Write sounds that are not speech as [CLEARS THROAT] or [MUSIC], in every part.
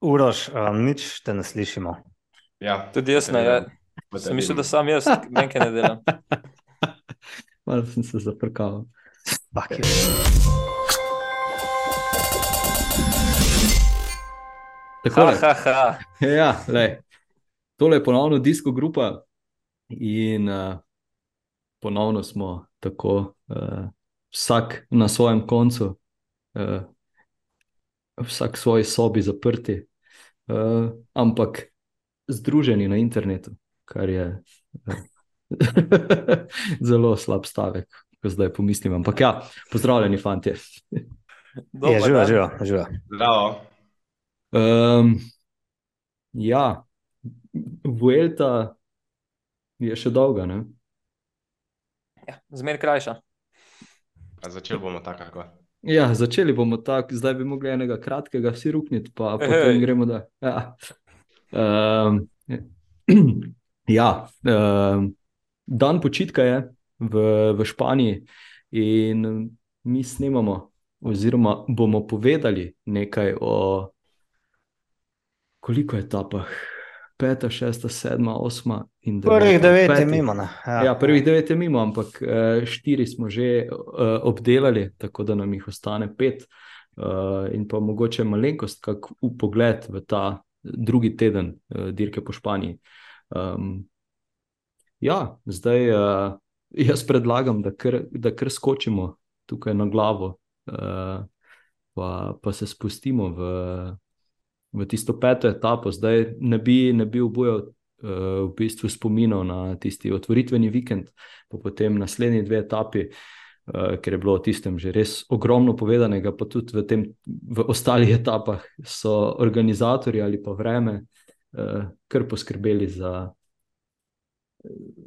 Uroš, um, nič te ne slišimo. Ja, Tudi jaz ne. Ja. Sem mislil, da sam jaz nekaj ne delam. [LAUGHS] Malo sem se zaprkal. Tako Ha, je. ha, ha. Ja, lej. Tole je ponovno disko grupa in uh, ponovno smo tako, uh, vsak na svojem koncu, uh, vsak v svoji sobi zaprti, uh, ampak združeni na internetu, kar je uh, [LAUGHS] zelo slab stavek, ko zdaj pomislim. Ampak ja, pozdravljeni, fantje. Dober je živa, dan. živa, živa. Zdravo. Um, ja, Vuelta je še dolga. Ne? Ja, Zmer krajša. Začeli bomo tako, kako. Ja, začeli bomo tako, zdaj bi mogli enega kratkega vsi rukniti, pa Ej. potem gremo da. Ja, um, [CLEARS THROAT] ja um, dan počitka je v, v Španiji in mi snemamo, oziroma bomo povedali nekaj o koliko etapah. Peta, šesta, sedma, osma in deveta. Prvih devet je mimo. ne. Ja, prvih devet je mimo, ampak eh, štiri smo že eh, obdelali, tako da nam jih ostane pet. Eh, in pa mogoče malenkost, kak pogled v ta drugi teden dirke po Španiji. Um, ja, zdaj uh, jaz predlagam, da kar, da kar skočimo tukaj na glavo, uh, pa, pa se spustimo v, v tisto peto etapo. Zdaj ne bi, ne bi obujal uh, v bistvu spominov na tisti otvoritveni vikend, pa potem naslednji dve etapi, uh, ker je bilo o tistem že res ogromno povedanega, pa tudi v, tem, v ostalih etapah so organizatorji ali pa vreme uh, kar poskrbeli za.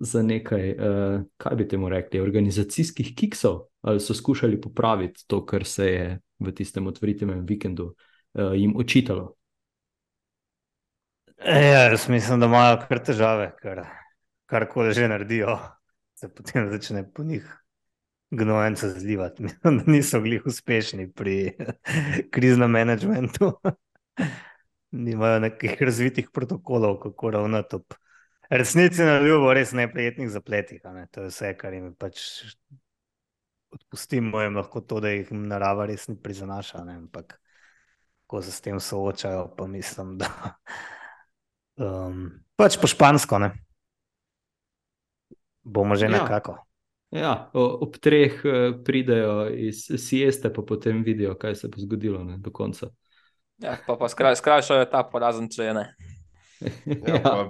Za nekaj, uh, kaj bi temu rekli, organizacijskih kiksov, ali so skušali popraviti to, kar se je v tistem otvoritvenem vikendu uh, jim očitalo. Ja, jaz mislim, da imajo kar težave, ker karkoli že naredijo, se potem začne po njih gnojence zlivati. [LAUGHS] Mislim, da niso glih uspešni pri [LAUGHS] kriznem menedžmentu. [LAUGHS] Nimajo nekih razvitih protokolov, kako ravnati ob resnici na ljubo, res neprijetnih zapletih. Ne? To je vse, kar jim pač odpustimo, jim lahko to, da jih narava res ni prizanaša. Ne? Ampak ko se s tem soočajo, pa mislim, da um, pač po špansko, ne. Bomo že Ja. nekako. Ja, ob treh eh, pridejo iz sieste, pa potem vidijo, kaj se bo zgodilo ne, do konca. Ja, pa pa skraj, skrajšajo ta porazen, če je ne. Ja, pa,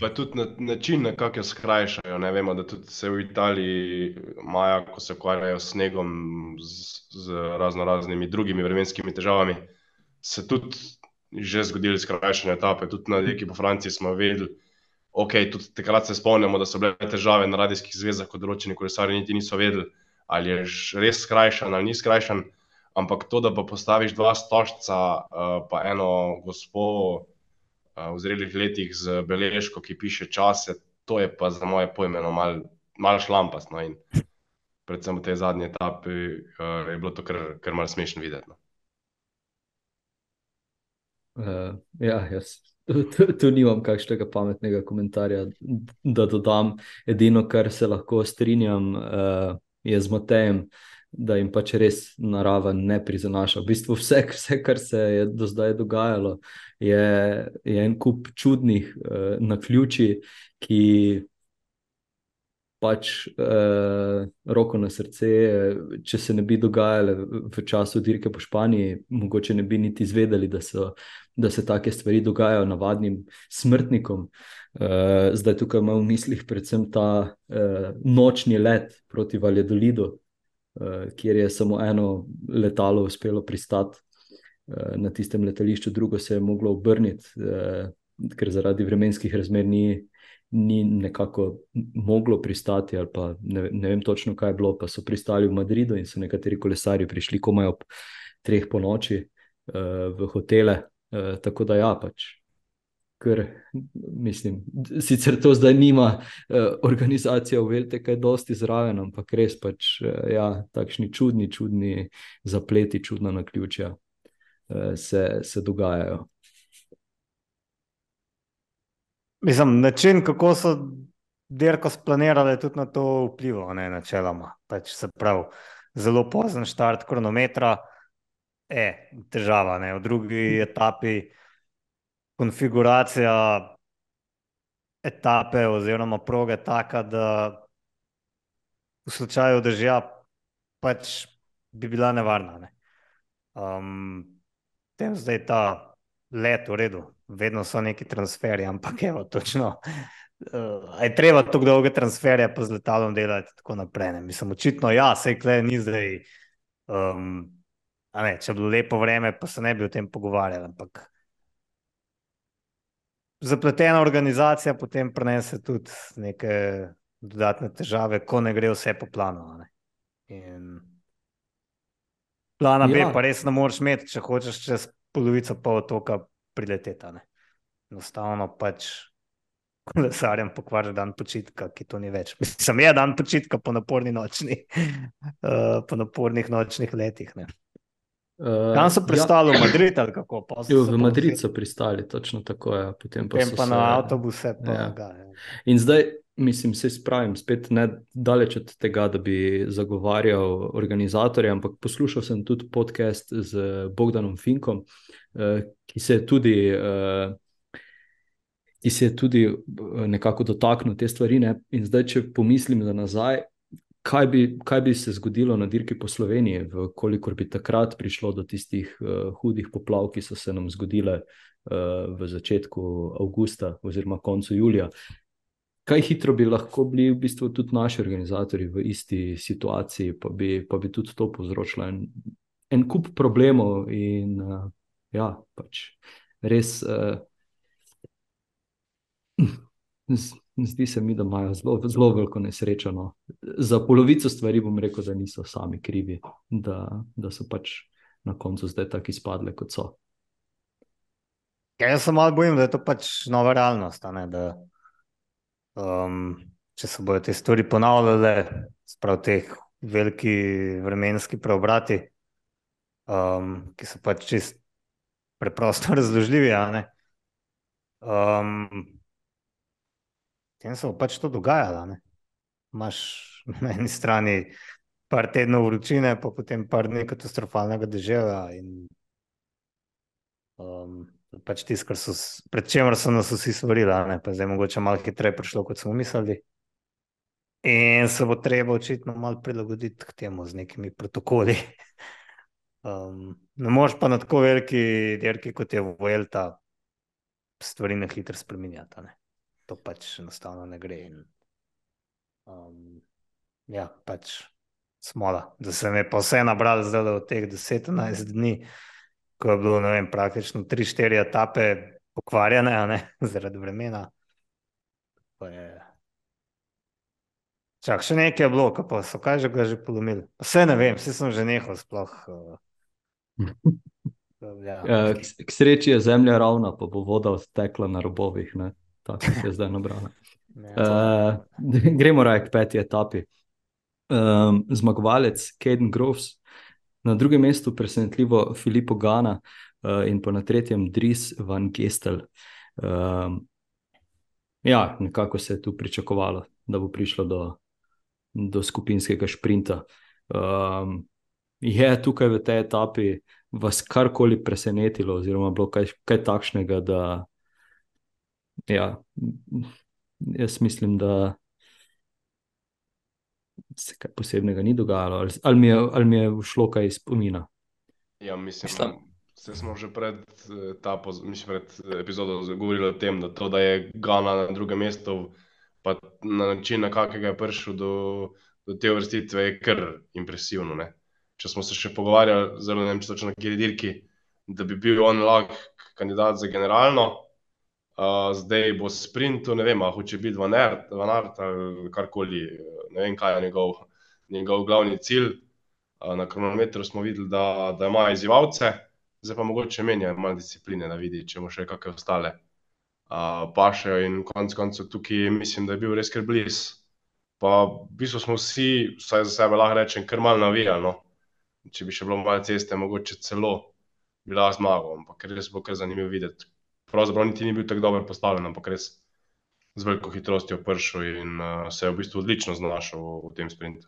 pa tudi na, način, na kak jo skrajšajo. Ne vemo, da tudi se v Italiji imajo, ko se ukvarjajo s snegom, z, z razno raznimi drugimi vremenskimi težavami, se tudi že zgodili skrajšanje etape. Tudi na reki po Franciji smo vedeli, ok, tudi takrat se spomnimo, da so bile težave na radijskih zvezah, ko določeni kolesari niti niso vedeli, ali je res skrajšan ali ni skrajšan. Ampak to, da pa postaviš dva stožca, uh, pa eno gospo, uh, v zrelih letih z beležko, ki piše čase, to je pa za moje pojme no, malo mal šlampast. No, in predvsem v tej zadnji etapi uh, je bilo to kar, kar malce smešno videti. No. Uh, ja, jaz [LAUGHS] tu, tu, nimam kakšnega pametnega komentarja, da dodam. Edino, kar se lahko strinjam, uh, je z Matejem, da jim pač res narava ne prizanaša. V bistvu vse, vse kar se je do zdaj dogajalo, je, je en kup čudnih uh, naključij, ki pač eh, roko na srce, če se ne bi dogajale v času dirke po Španiji, mogoče ne bi niti izvedeli, da, so, da se take stvari dogajajo navadnim smrtnikom. Eh, zdaj tukaj imam v mislih predvsem ta eh, nočni let proti Valjadolidu, eh, kjer je samo eno letalo uspelo pristati. eh, Na tistem letališču, drugo se je moglo obrniti, eh, ker zaradi vremenskih razmer ni, ni nekako moglo pristati, ali pa ne, ne vem točno, kaj je bilo, pa so pristali v Madridu in so nekateri kolesari prišli komaj ob treh po noči uh, v hotele. Uh, tako da ja, pač. Ker, mislim, sicer to zdaj nima uh, organizacija Uvelte kaj dosti zraven, ampak res pač, uh, ja, takšni čudni, čudni zapleti, čudna naključja uh, se, se dogajajo. Mislim, način, kako so dirko splanirali, je tudi na to vplival, ne načeloma. Pač se pravi, zelo pozen štart kronometra, je težava. Ne. V drugi etapi konfiguracija etape oziroma proge taka, da v slučaju dežja pač bi bila nevarna. Ne. Um, tem zdaj ta let v redu, vedno so neki transferji, ampak evo, točno. Uh, je treba tako dolge transferje pa z letalom delati, tako naprej. Ne. Mislim, očitno, ja, sej kle ni zdaj. Um, ne, če bi bilo lepo vreme, pa se ne bi o tem pogovarjali. Ampak zapletena organizacija potem prenese tudi neke dodatne težave, ko ne gre vse po planu. In plana ja. B, pa res ne moreš imeti, če hočeš čez polovico pol otoka prileteti. Enostavno pač kolesarjem pokvarja dan počitka, ki to ni več. Sam je dan počitka po, naporni nočni, uh, [LAUGHS] po napornih nočnih letih. Ne. Uh, Tam so pristali ja. v Madrid, ali kako? Jo, v Madrid so pristali, točno tako je. Potem pa, pa na avtobuse. Pa ja. Ga, ja. In zdaj, mislim, se spravim, spet ne daleč od tega, da bi zagovarjal organizatorje, ampak poslušal sem tudi podcast z Bogdanom Finkom, uh, ki se je tudi. Uh, Ki se je tudi nekako dotaknil te stvari. Ne? In zdaj, če pomislim za nazaj, kaj bi, kaj bi se zgodilo na dirki po Sloveniji, koliko bi takrat prišlo do tistih uh, hudih poplav, ki so se nam zgodile uh, v začetku avgusta oziroma koncu julija. Kaj hitro bi lahko bili v bistvu tudi naši organizatori v isti situaciji, pa bi, pa bi tudi to povzročilo en, en kup problemov, in uh, ja, pač res. Uh, Zdi se mi, da imajo zelo, zelo veliko nesrečo. No. Za polovico stvari bom rekel, da niso sami krivi, da, da so pač na koncu zdaj tako izpadle, kot so. Ja, jaz se malo bojim, da je to pač nova realnost. Da, um, če se bodo te stvari ponavljale, sprav teh veliki vremenski preobrati, um, ki so pač čist preprosto [LAUGHS] razložljivi. Tem se bo pač to dogajalo. Imáš [LAUGHS] na eni strani par tednov vročine, pa potem par dni katastrofalnega deževa. In, um, pač tis, so, pred čemer so nas vsi svarili, pa zdaj mogoče malo hitreje prišlo, kot smo mislili. In se bo treba očitno malo prilagoditi k temu z nekimi protokoli. [LAUGHS] Um, ne moreš pa na tako veliki dirki, kot je Vuelta, stvari na hitro spremenjati to pač enostavno ne gre. In, um, ja, pač smola, da se mi pa vse nabralo zdaj v teh 10-11 dni, ko je bilo vem, praktično 3-4 etape pokvarjene, ne, [LAUGHS] zaradi vremena. Čak, še nekaj je bilo, pa so kaj že ga že polomili. Vse ne vem, vse sem že nehal sploh. [LAUGHS] Uh, ja. uh, k, k sreči je zemlja ravna, pa bo voda odtekla na robovih. Ne? tako je zdaj nabrala. Uh, [LAUGHS] gremo raje k peti etapi. Um, zmagovalec Kaden Groves, na drugem mestu presenetljivo Filipo Gana uh, in pa na tretjem Dries van Gestel. Um, ja, nekako se je tu pričakovalo, da bo prišlo do, do skupinskega šprinta. Um, je tukaj v tej etapi vas karkoli presenetilo, oziroma bilo kaj, kaj takšnega, da ja, jaz mislim, da se kaj posebnega ni dogajalo, ali, ali, mi, je, ali mi je šlo kaj iz spomina. Ja, mislim, da smo že pred, eh, ta, mislim, pred epizodo govorili o tem, da, to, da je Gana na drugem mestu, pa na način, na kakega je prišel do, do te vrstitve, je kar impresivno. Ne? Če smo se še pogovarjali, zelo ne vem, če točno na kjer dirki, da bi bil on lahko kandidat za generalno. Uh, zdaj bo sprint, ne vem, hoče biti Van Art ali karkoli, ne vem, kaj je njegov, njegov glavni cilj. Uh, na kronometru smo videli, da, da ima izzivalce, zdaj pa mogoče menja malo discipline, da vidi, če mu še kakšne ostale uh, pašejo. In konec koncev tukaj mislim, da je bil res kar blizu. Pa v bistvu smo vsi, vsaj za sebe lahko rečem, kar mal navijali. No? Če bi še bilo malo ceste, mogoče celo bila zmaga, ampak res bo kar zanimivo videti pravzaprav niti ni bil tako dobro postavljen, ampak res z veliko hitrostjo prišel in uh, se je v bistvu odlično znašel v, v tem sprintu.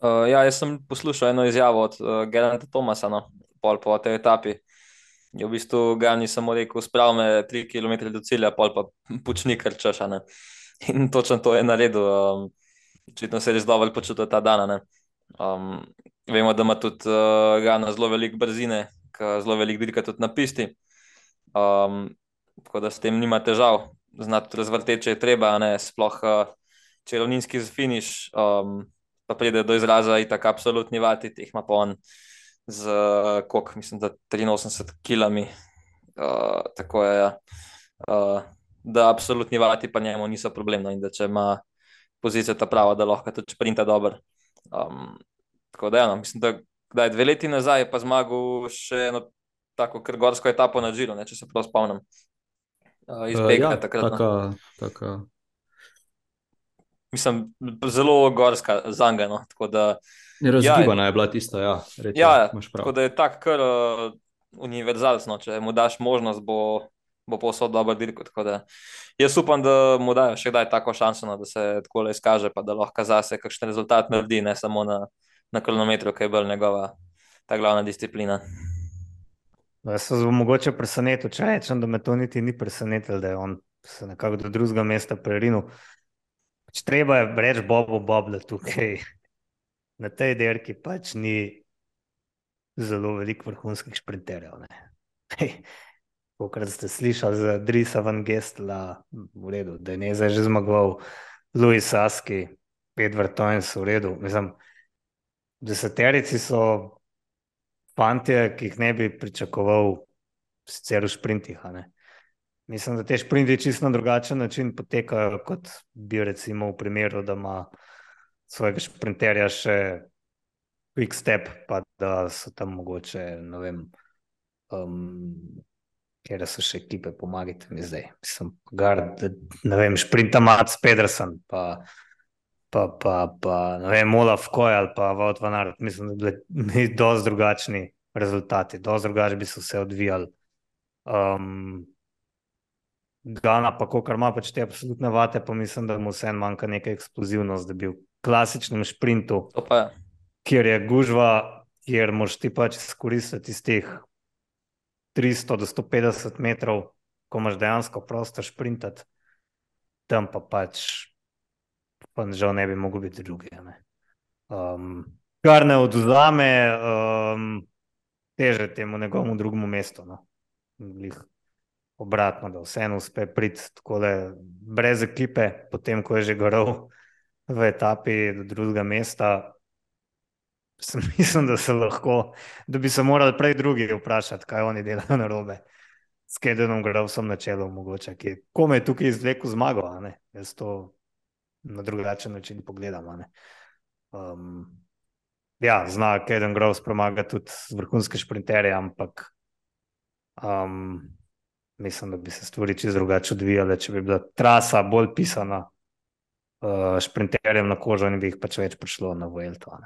Uh, ja, jaz sem poslušal eno izjavo od uh, Geranta Tomasa, no, pol po tej etapi. Je v bistvu Gani samo rekel, spravi me 3 km do cilja, pol pa [LAUGHS] počni kar češane. In točno to je naredil. Um, očitno se je res dobro počutil ta dan. Um, vemo, da ima tudi uh, Gana zelo veliko brzine, zelo veliko dirka tudi na pisti. Um, tako da s tem nima težav, znati razvrteči, če je treba, ne sploh uh, če je ravninski finiš. Um, pa pride do izraza in tako absolutni vati, teh ima pa on z, koliko, mislim, da 83 kilami. Uh, tako je, ja. uh, da absolutni vati pa njemu niso problem, no, in da če ima pozicijo ta prava, da lahko tudi sprinta dobro. Um, tako da, ja, no, mislim, da kdaj dve leti nazaj je pa zmagal še eno tako krgorsko etapo na Džilu, če se prav spomnim. Uh, Izbegla uh, ja, takrat. Taka, no. taka mislim, zelo gorska za njega. No. Razgibana ja, je bila tista, ja. Reti, ja tako da je tako kar uh, univerzalno. Če mu daš možnost, bo, bo posod dobro dirko. Jaz upam, da mu dajo še kdaj tako šanso, no, da se tako le izkaže, pa da lahko zase kakšen rezultat naredi, ne samo na, na kronometru, ki je bolj njegova ta glavna disciplina. Jaz se bom mogoče presenetil, če rečem, da me to niti ni presenetilo, da je on se nekako do drugega mesta prerinil. Pač treba je reči Bobu, Bob, da tukaj na tej derki pač ni zelo veliko vrhunskih sprinterjev. Kot ste slišali za Drisa van Gestla, v redu, da je ne zdaj že zmagoval, Louis Saski, Edward Toynes, v redu. Mislim, deseterici so fantje, ki jih ne bi pričakoval, sicer v sprintih. Mislim, da te šprinti čisto na drugačen način potekajo, kot bi recimo v primeru, da ima svojega šprinterja še quick step, pa da so tam mogoče, ne vem, um, ker so še ekipe, pomagajte mi zdaj. Mislim, gard, ne vem, šprinta Mats Pedersen, pa, pa, pa, pa ne vem, Olaf Kojal, pa Vaut van Aert. Mislim, da bi bili dosti drugačni rezultati, dosti drugače bi se vse odvijali. Um, Gana, pa kar ima pač te absolutne vate, pa mislim, da mu vseeno manjka neka eksplozivnost, da bi v klasičnem sprintu, kjer je gužva, kjer moš ti pač izkoristiti iz teh 300 do 150 metrov, ko imaš dejansko prostor sprintati, tam pa pač, pa žal ne bi mogel biti drugi. Ne? Um, kar ne odzame um, teže temu njegovemu drugemu mestu. No? obratno, da vseeno uspe priti tako le brez ekipe, potem ko je že gorel v etapi do drugega mesta. Sem [LAUGHS] mislim, da lahko, da bi se morali prej drugi vprašati, kaj oni delajo na robe. S Kedenom gre vsem na čelo, mogoče, ki kome je tukaj izvlekel zmago, jaz to na drugačen način pogledam. Um, ja, zna Keden Grove premagati tudi vrhunske šprinterje, ampak um, mislim, da bi se stvari čez drugače odvijale, če bi bila trasa bolj pisana uh, šprinterjem na kožo in bi jih pač več prišlo na Vojlto.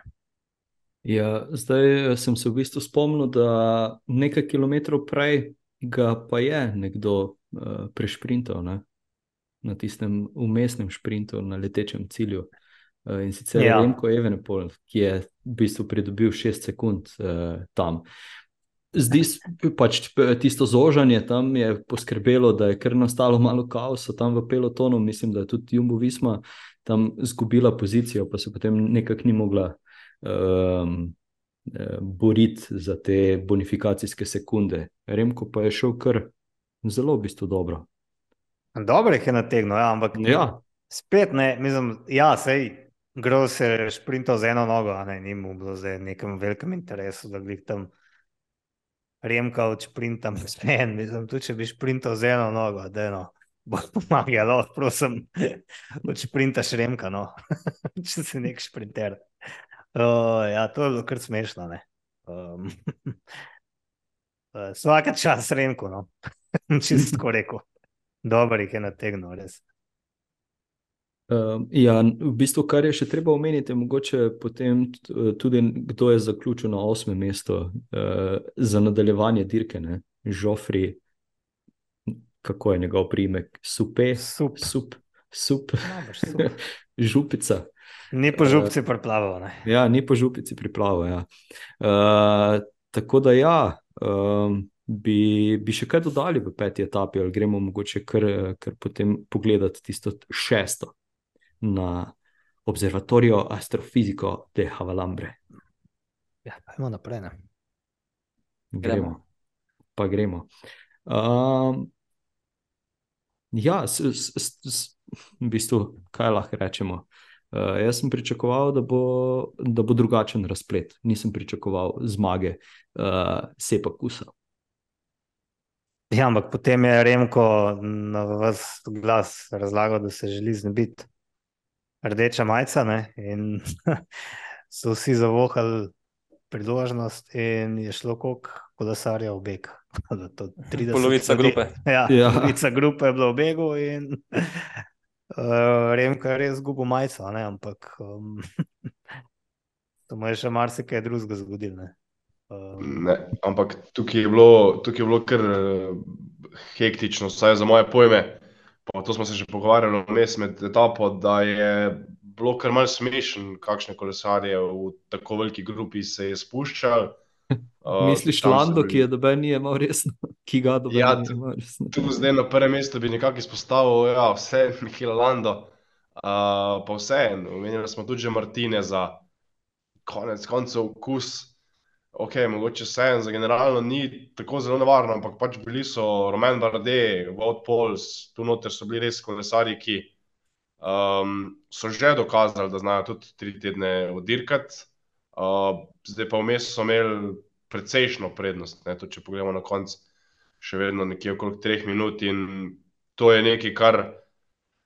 Ja, zdaj eh, sem se v bistvu spomnil, da nekaj kilometrov prej ga pa je nekdo uh, prešprintal ne? Na tistem umestnem šprintu na letečem cilju. Uh, in sicer ja. Remko Evenepol, ki je v bistvu pridobil 6 sekund uh, tam. Zdi se, pač tisto zožanje tam je poskrbelo, da je kar nastalo malo kaosa tam v pelotonu. Mislim, da je tudi Jumbo Visma tam izgubila pozicijo, pa se potem nekako ni mogla um, boriti za te bonifikacijske sekunde. Remko pa je šel kar zelo, v bistvu, dobro. Dobro jih je nategnil, ja, ampak ja. spet ne, mislim, ja, sej. Grozno se je sprintal z eno nogo, ne, ni mu bilo za nekem velikem interesu, da bi tam remka od sprinta, spen, mislim, tudi če bi sprintal z eno nogo, da no, bo [LAUGHS] pomagalo, prosim, [LAUGHS] od sprinta še remka, no, [LAUGHS] če si nek sprinter. Uh, ja, to je bilo kar smešno. Um, Vsake čas remko, no, če si tako rekel. Dobro jih je nategnil, res. Uh, ja, v bistvu, kar je še treba omeniti, je mogoče potem tudi, kdo je zaključil na osmem mestu uh, za nadaljevanje dirke. Žofri, kako je njegov primek, supe, Sup. sup, sup, Najbrž sup. [LAUGHS] župica. Ni po župci preplaval. Ne? Ja, ni po župici priplaval. Ja. Uh, tako da, ja, um, bi, bi še kaj dodali v peti etapi, ali gremo mogoče kar, kar potem pogledati tisto šesto na Observatorijo Astrofiziko de Havalambre. Ja, pojmo naprej. Ne? Gremo. Gremo. Pa gremo. Um, ja, s, s, s, s, v bistvu, kaj lahko rečemo? Uh, jaz sem pričakoval, da bo, da bo drugačen razplet. Nisem pričakoval zmage uh, Sepa Kusa. Ja, ampak potem je Remko na vas glas razlagal, da se želi znebiti rdeča majica ne? in [LAUGHS] so vsi zavohali priložnost in je šlo koliko kolesarja v beg. [LAUGHS] Da to 30 Polovica ljudi- grupe. Ja, Ja. polovica grupe je bila v begu in uh, [LAUGHS] Remko je res zgubil majico, ne? ampak um, to mu je še marsikaj drugega zgodilo. Ne. Um, Ne, ampak tukaj je bilo, tukaj je bilo kar eh, hektično, vsaj za moje pojme. Pa to smo se že pogovarjali vmes med etapo, da je bilo kar malce smešen, kakšne kolesarje v tako veliki grupi se je spuščal. Uh, [LAUGHS] Misliš, tam so Lando, bili- ki je doben, ni imel resno, [LAUGHS] ki ga doben Ja, ni tu- zdaj na prvem mestu bi nekako izpostavil, ja, vse [LAUGHS] Mihaela Lando, uh, pa vseeno, omenili smo tudi že Martineza, konec koncev kus. Ok, mogoče vseeno za generalno ni tako zelo nevarno, ampak pač bili so Roman Bardet, Wout Pauls, tu noter so bili res kolesarji, ki um, so že dokazali, da znajo tudi tri tedne odirkati. Uh, zdaj pa vmes so imeli precejšno prednost, ne, tudi če pogledamo na konec še vedno nekje okrog treh minut in to je nekaj, kar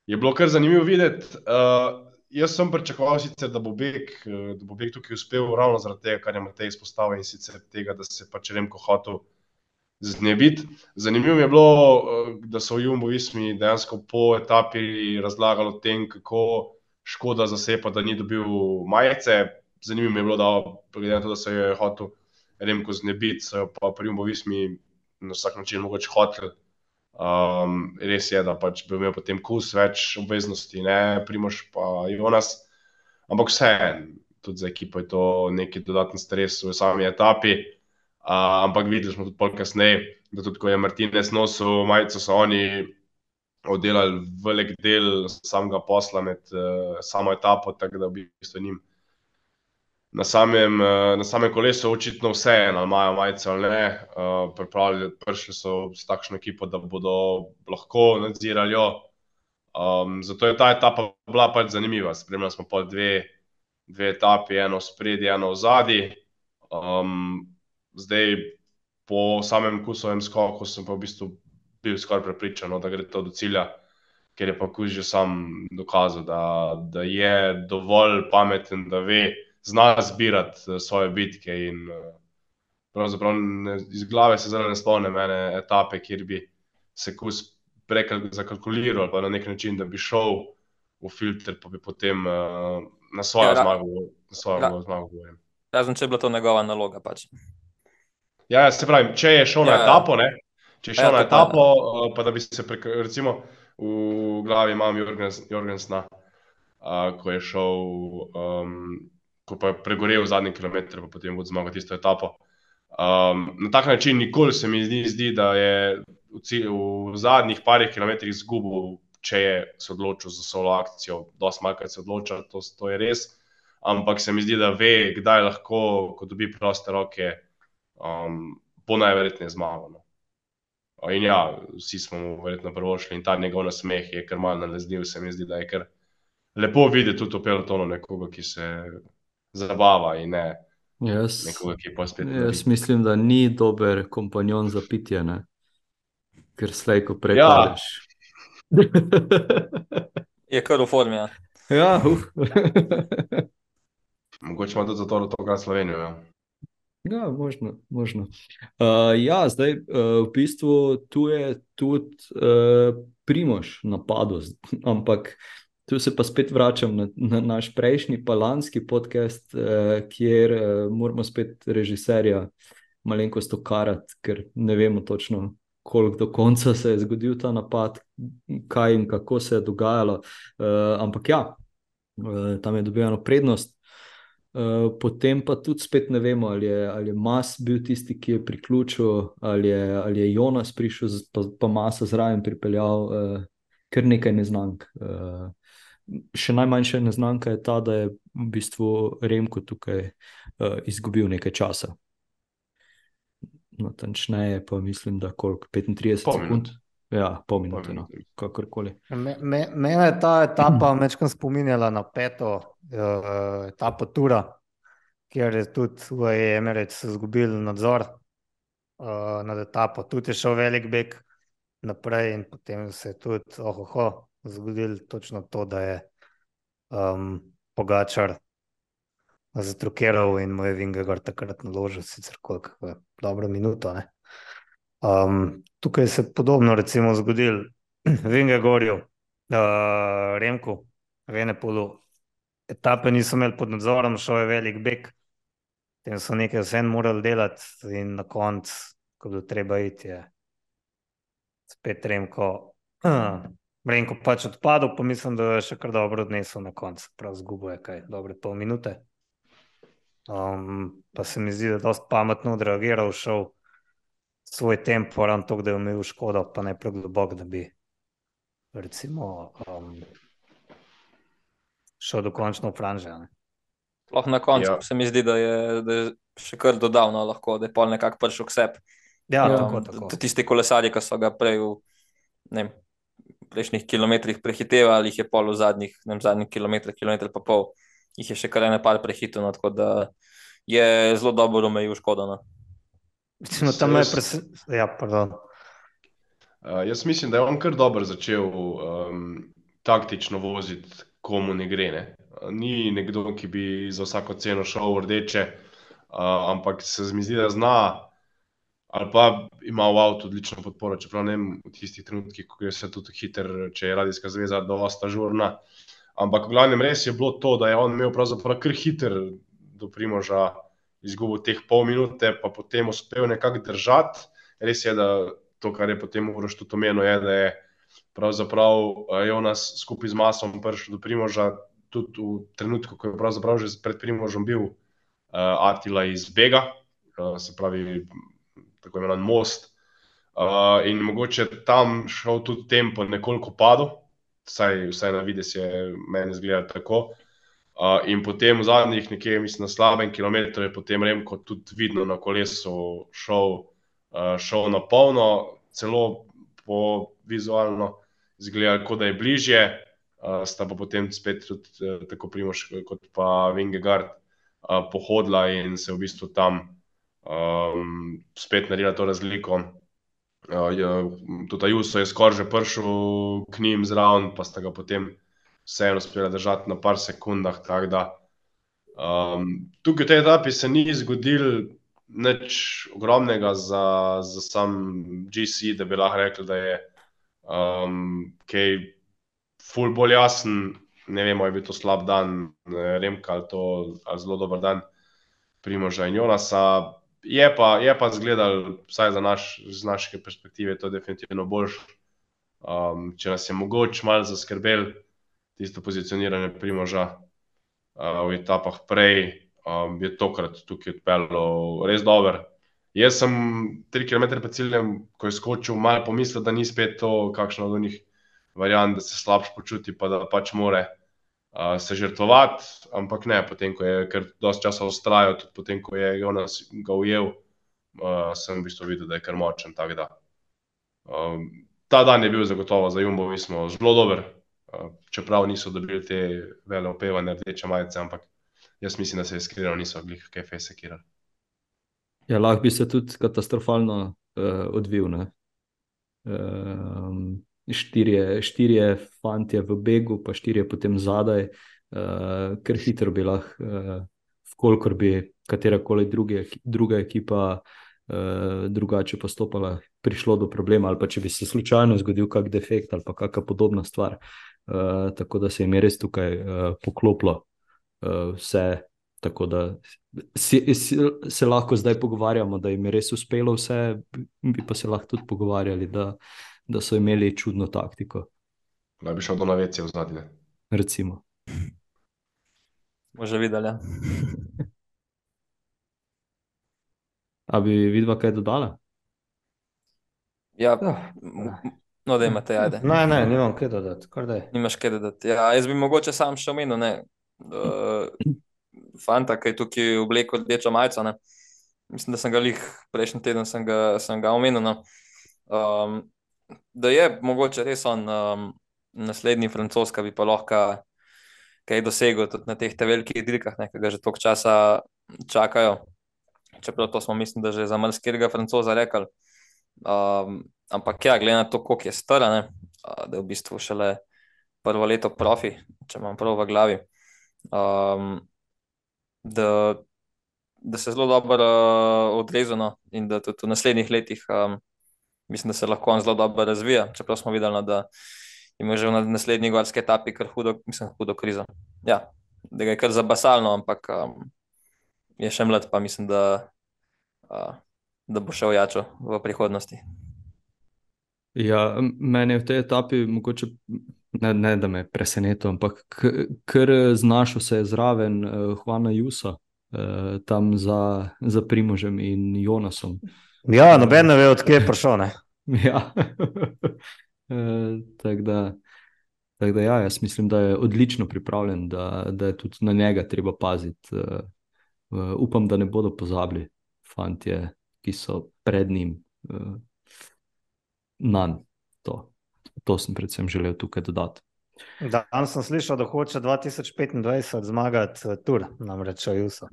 je bilo kar zanimivo videti. Uh, jaz sem pričakoval sicer, da bo beg, eh, da bo beg tukaj uspel ravno zaradi tega, kar je Matej izpostavil in sicer tega, da se pač Remko hotel znebiti. Zanimivo mi je bilo, eh, da so v Jumbo Vismi dejansko po etapi razlagali o tem, kako škoda za sepa, da ni dobil majice. Zanimivo mi je bilo, da glede na to, da se je hotel Remko znebiti, so jo pa pri Jumbo Vismi na vsak način mogoče hotel. Um, res je, da pač bi imel potem kus več obveznosti, ne Primoš pa Jonas. Ampak vseeno, tudi za ekipo je to neki dodatni stres v sami etapi. Uh, ampak videli smo tudi kasneje, da tudi ko je Martinez nosil majico, so oni oddelali velik del samega posla med uh, samo etapo, tako da v bistvu njim na samem, eh, na samem kolesu očitno vse ali imajo majice ali ne. Uh, pripravili, prišli so s takšno ekipo, da bodo lahko nadzirali. Um, zato je ta etapa bila pač zanimiva. Spremljali smo pa dve, dve etapi, eno spredje, eno zadnji. Um, zdaj, po samem kusovem skoku, sem pa v bistvu bil skoraj prepričan, no, da gre to do cilja, ker je pa kus že sam dokazal, da, da je dovolj pameten, da ve, zna zbirati eh, svoje bitke. In, eh, pravzaprav ne, iz glave se zdaj ne spomnim ene etape, kjer bi se kus prekal zakalkuliral ali pa na nek način, da bi šel v filter, pa bi potem uh, na svojo Ja, zmago, na svojo ra- zmago govoril. Razen če je bila to njegova naloga. Pač. Ja, ja, se pravi, če je šel na Ja, ja. etapo, ne, če je šel Ja, na etapo, eh, pa da bi se prek, recimo v glavi imam Jorgens, Jorgensna, uh, ko je šel, um, ko pa je pregorel zadnji kilometr, pa potem bo zmagal tisto etapo. Um, na tak način nikoli se mi zdi, zdi da je v, v zadnjih parih kilometrih izgubil, če je se odločil za solo akcijo. Dosti malkrat se odloča, to, to je res. Ampak se mi zdi, da ve, kdaj lahko, ko dobi proste roke, um, bo najverjetneje zmagal. No. In ja, vsi smo mu verjetno prvošli in ta njegov nasmeh je kar mal nalezljiv. Se mi zdi, da je kar lepo videti tudi v pelotonu nekoga, ki se zabava in ne Jaz, nekoga, ki pa spet. jaz mislim, da ni dober kompanjon za pitje, ne? ker slej, ko prej Ja. padeš. [LAUGHS] Je kar v formi. Ja. ja, uf. [LAUGHS] Mogoče ima tudi zato, da to gre Slovenijo. Ja. Ja, možno. možno. Uh, ja, zdaj uh, v bistvu tu je tudi uh, Primož napadel, z- ampak tu se pa spet vračam na, na naš prejšnji palanski podcast, uh, kjer uh, moramo spet režiserja malenkost okarati, ker ne vemo točno, koliko do konca se je zgodil ta napad, kaj in kako se je dogajalo. Uh, ampak ja, uh, tam je dobljeno prednost. Uh, potem pa tudi spet ne vemo, ali je, ali je Mas bil tisti, ki je priključil, ali je, ali je Jonas prišel, pa, pa Masa zraven pripeljal, uh, kar nekaj neznank. Uh, še najmanjša neznanka je ta, da je v bistvu Remko tukaj uh, izgubil nekaj časa natančneje pa mislim, da koliko 35 pol sekund. Minut. Ja, pol minute, no, kakorkoli. Me, me, mene je ta etapa [CLEARS THROAT] večkrat spominjala na peto uh, etapo Tura, kjer je tudi v Emirates izgubil nadzor uh, nad etapo. Tudi je šel velik beg naprej in potem se je tudi ohoho zgodil točno to, da je um, Pogačar zatrukiral in mu je Vingegor takrat naložil, sicer koliko, dobro minuto. Um, tukaj se je podobno recimo zgodil [CLEARS THROAT] Vingegorju, uh, Remku, Venepolu. Etape niso imeli pod nadzorom, šel je velik beg, tem so nekaj vse morali delati in na koncu, ko bi treba iti, je spet Remko. Uh, [CLEARS THROAT] Renko pač odpadel, pa mislim, da je še kar dobro odnesel na koncu. Prav zgubo je kaj, dobre pol minute. Um, pa se mi zdi, da je dosti pametno odreagiral, šel svoj tempo, ravno to, da je imel škodo, pa ne preglobok, da bi recimo, um, šel do končno v Franže. Lahko na koncu ja. se mi zdi, da je, da je še kar dodavno, lahko, da je pol nekako prišel k sebi. Ja, ja, tako, tako. Tisti kolesarji, ki so ga prej v ne, prejšnjih kilometrih prehitevali, jih je pol v zadnjih, ne vem, zadnjih kilometrih, kilometr pa pol jih je še kar ene par prehitro, no, tako da je zelo dobro omejil škodo. No. Recimo, tam je presenečen. Ja, pardon. Uh, jaz mislim, da je on kar dobro začel um, taktično voziti, komu ne gre. Ne? Ni nekdo, ki bi za vsako ceno šel v rdeče, uh, ampak se mi zdi, da zna. Ali pa ima v avtu odlično podporo, čeprav ne v tistih trenutkih, ko je vse tudi hiter, če je radijska zveza dovolj žurna. Uh, Ampak v glavnem res je bilo to, da je on imel pravzaprav kar hiter do primorža izgubo teh pol minute, pa potem uspel nekako držati. Res je, da to, kar je potem uroš tudi omenil, je, da je pravzaprav eh, Jonas skupaj z masom prišel do primorža tudi v trenutku, ko je pravzaprav že pred primoržom bil uh, Attila iz Bega, uh, se pravi tako imenovan most. Uh, in mogoče tam šel tudi tempo nekoliko padel, vsaj, vsaj na vidi se meni zgleda tako. Uh, in potem v zadnjih nekaj, mislim, na slabem kilometru je potem Remko tudi vidno na kolesu šel, uh, šel na polno, celo po vizualno izgleda, kot da je bližje. Uh, sta pa potem spet tudi uh, tako Primoš kot pa Vingegard uh, pohodila in se v bistvu tam um, spet naredila to razliko. Uh, je, tudi Ajuso je skoraj že prišel k njim zraven, pa sta ga potem vseeno uspela držati na par sekundah. Da, um, tukaj v tej etapi se ni zgodil nič ogromnega za, za sam GC, da bi lahko rekli, da je um, kaj ful bolj jasen. Ne vemo, je bil to slab dan, Remka ali, to, ali zelo dober dan, Primoža in Jonasa. Je pa, je pa zgledal, vsaj naš, z naše perspektive, to je definitivno boljše. Um, če nas je mogoče malo zaskrbel, tisto pozicioniranje primoža uh, v etapah prej, um, je tokrat tukaj odpeljalo res dobro. Jaz sem tri km pred ciljem, ko je skočil, malo pomislil, da ni spet to, kakšno od njih variant, da se slabš počuti, pa da pač more se žrtvovati, ampak ne, potem, ko je kar dosti časa ustrajal, tudi potem, ko je Jonas ga ujel, uh, sem v bistvu videl, da je kar močen. Da, um, ta dan je bil zagotovo za Jumbo, mi smo zelo dober, uh, čeprav niso dobili te vele opevane rdeče majice, ampak jaz mislim, da se je skriral, niso bili kaj fesekirali. Ja, lahko bi se tudi katastrofalno uh, odvil. Uh, štirje, štirje fanti v begu, pa štirje potem zadaj, uh, ker hitro bi lahko, uh, kolikor bi katera koli druga ekipa uh, drugače postopala, prišlo do problema, ali pa če bi se slučajno zgodil kak defekt ali kakšna podobna stvar. Uh, tako da se jim je res tukaj uh, poklopilo uh, vse, Tako da si, si, se lahko zdaj pogovarjamo, da jim je res uspelo vse, bi pa se lahko tudi pogovarjali, da, da so imeli čudno taktiko. Da bi šel do navece v zadnje. Recimo. Bomo že videli. Ja. [LAUGHS] A bi vidva kaj dodala? Ja, Ja. no, da imate, ajde. Ne, ne, nimam kaj dodati, kar da je. Nimaš kaj dodati. Ja, jaz bi mogoče sam še omenil, ne. Uh, fanta, ki je tukaj oblekel rdečo majico. Ne. Mislim, da sem ga lih prejšnji teden sem ga, sem ga omenil. No. Um, da je mogoče res on um, naslednji francoz, ki bi pa lahko kaj dosegel tudi na teh te velikih dirkah, ki ga že toliko časa čakajo. Čeprav to smo, mislim, da že za malskega francoza rekli. Um, ampak ja, glede na to, koliko je star, ne, a, da je v bistvu šele prvo leto profi, če imam prav v glavi. Um, da, da se zelo dobro uh, odrezano in da tudi v naslednjih letih um, mislim, da se lahko on zelo dobro razvija. Čeprav smo videli, no, da ima že v naslednji gorski etapi kar hudo, mislim, hudo krizo. Ja, da ga je kar zabasalno, ampak um, je še mlad, pa mislim, da, uh, da bo še ojačal v prihodnosti. Ja, m- mene je v tej etapi mogoče ne, ne da me je presenetilo, ampak kar znašel se je zraven uh, Juana Jusa, uh, tam za, za Primožem in Jonasom. Ja, noben ne ve, odkje je prišel. Ne? [LAUGHS] Ja. uh, [LAUGHS] Tako da, tak da ja, jaz mislim, da je odlično pripravljen, da, da je tudi na njega treba paziti. Uh, upam, da ne bodo pozabili fantje, ki so pred njim. Uh, Nan, to. to sem predvsem želel tukaj dodati. Danes sem slišal, da hoče 2025 zmagati uh, Tur, namreč Juso.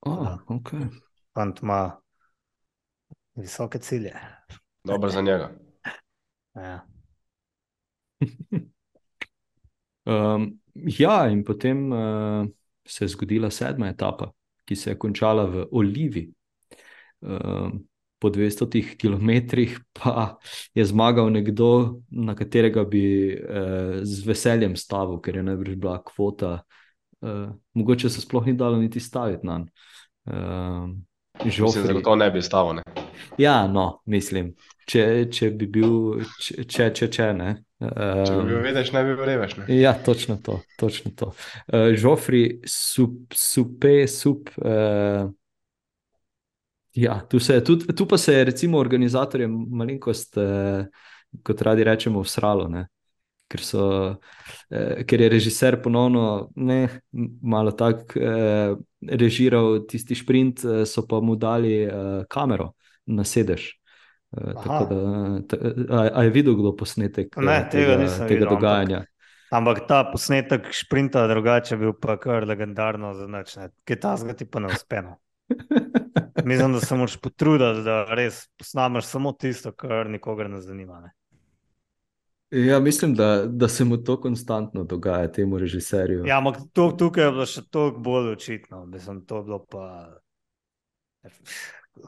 Oh, okay. Fant ima visoke cilje. Dobro za njega. Ja. [LAUGHS] Um, ja, in potem uh, se je zgodila sedma etapa, ki se je končala v Olivi. Um, po 200 km pa je zmagal nekdo, na katerega bi uh, z veseljem stavil, ker je najbrž bila kvota. Uh, mogoče se sploh ni dalo niti staviti na njega. Um, Da to ne bi stalo. Ne? Ja, no, mislim, če, če bi bil, če, če, če, če ne. Če bi bil Um, vedeš, ne bi bil reveš. Ne? Ja, točno to. Točno to. Uh, Žofri, sup, supe, sup. Uh, ja, tu, se, tudi, tu pa se je recimo organizatorjem malenkost, uh, kot radi rečemo, usralo. Ne? Ker, so, eh, ker je režiser ponovno ne, malo tako eh, režiral tisti sprint, eh, so pa mu dali eh, kamero na sedež. Eh, Aha. da, ta, a, a je videl kdo posnetek Ne, tega tega, tega videl, ampak- dogajanja? Ampak ta posnetek šprinta drugače bil pa kar legendarno za noč. Kaj ta zgati pa ne uspe. no. [LAUGHS] Mislim, da se moraš potruditi, da res posnameš samo tisto, kar nikogar ne zanima. Ne. Ja, mislim, da, da se mu to konstantno dogaja, temu režiserju. Ja, ampak to, tukaj je bilo še toliko bolj očitno. Mislim, to je bilo pa.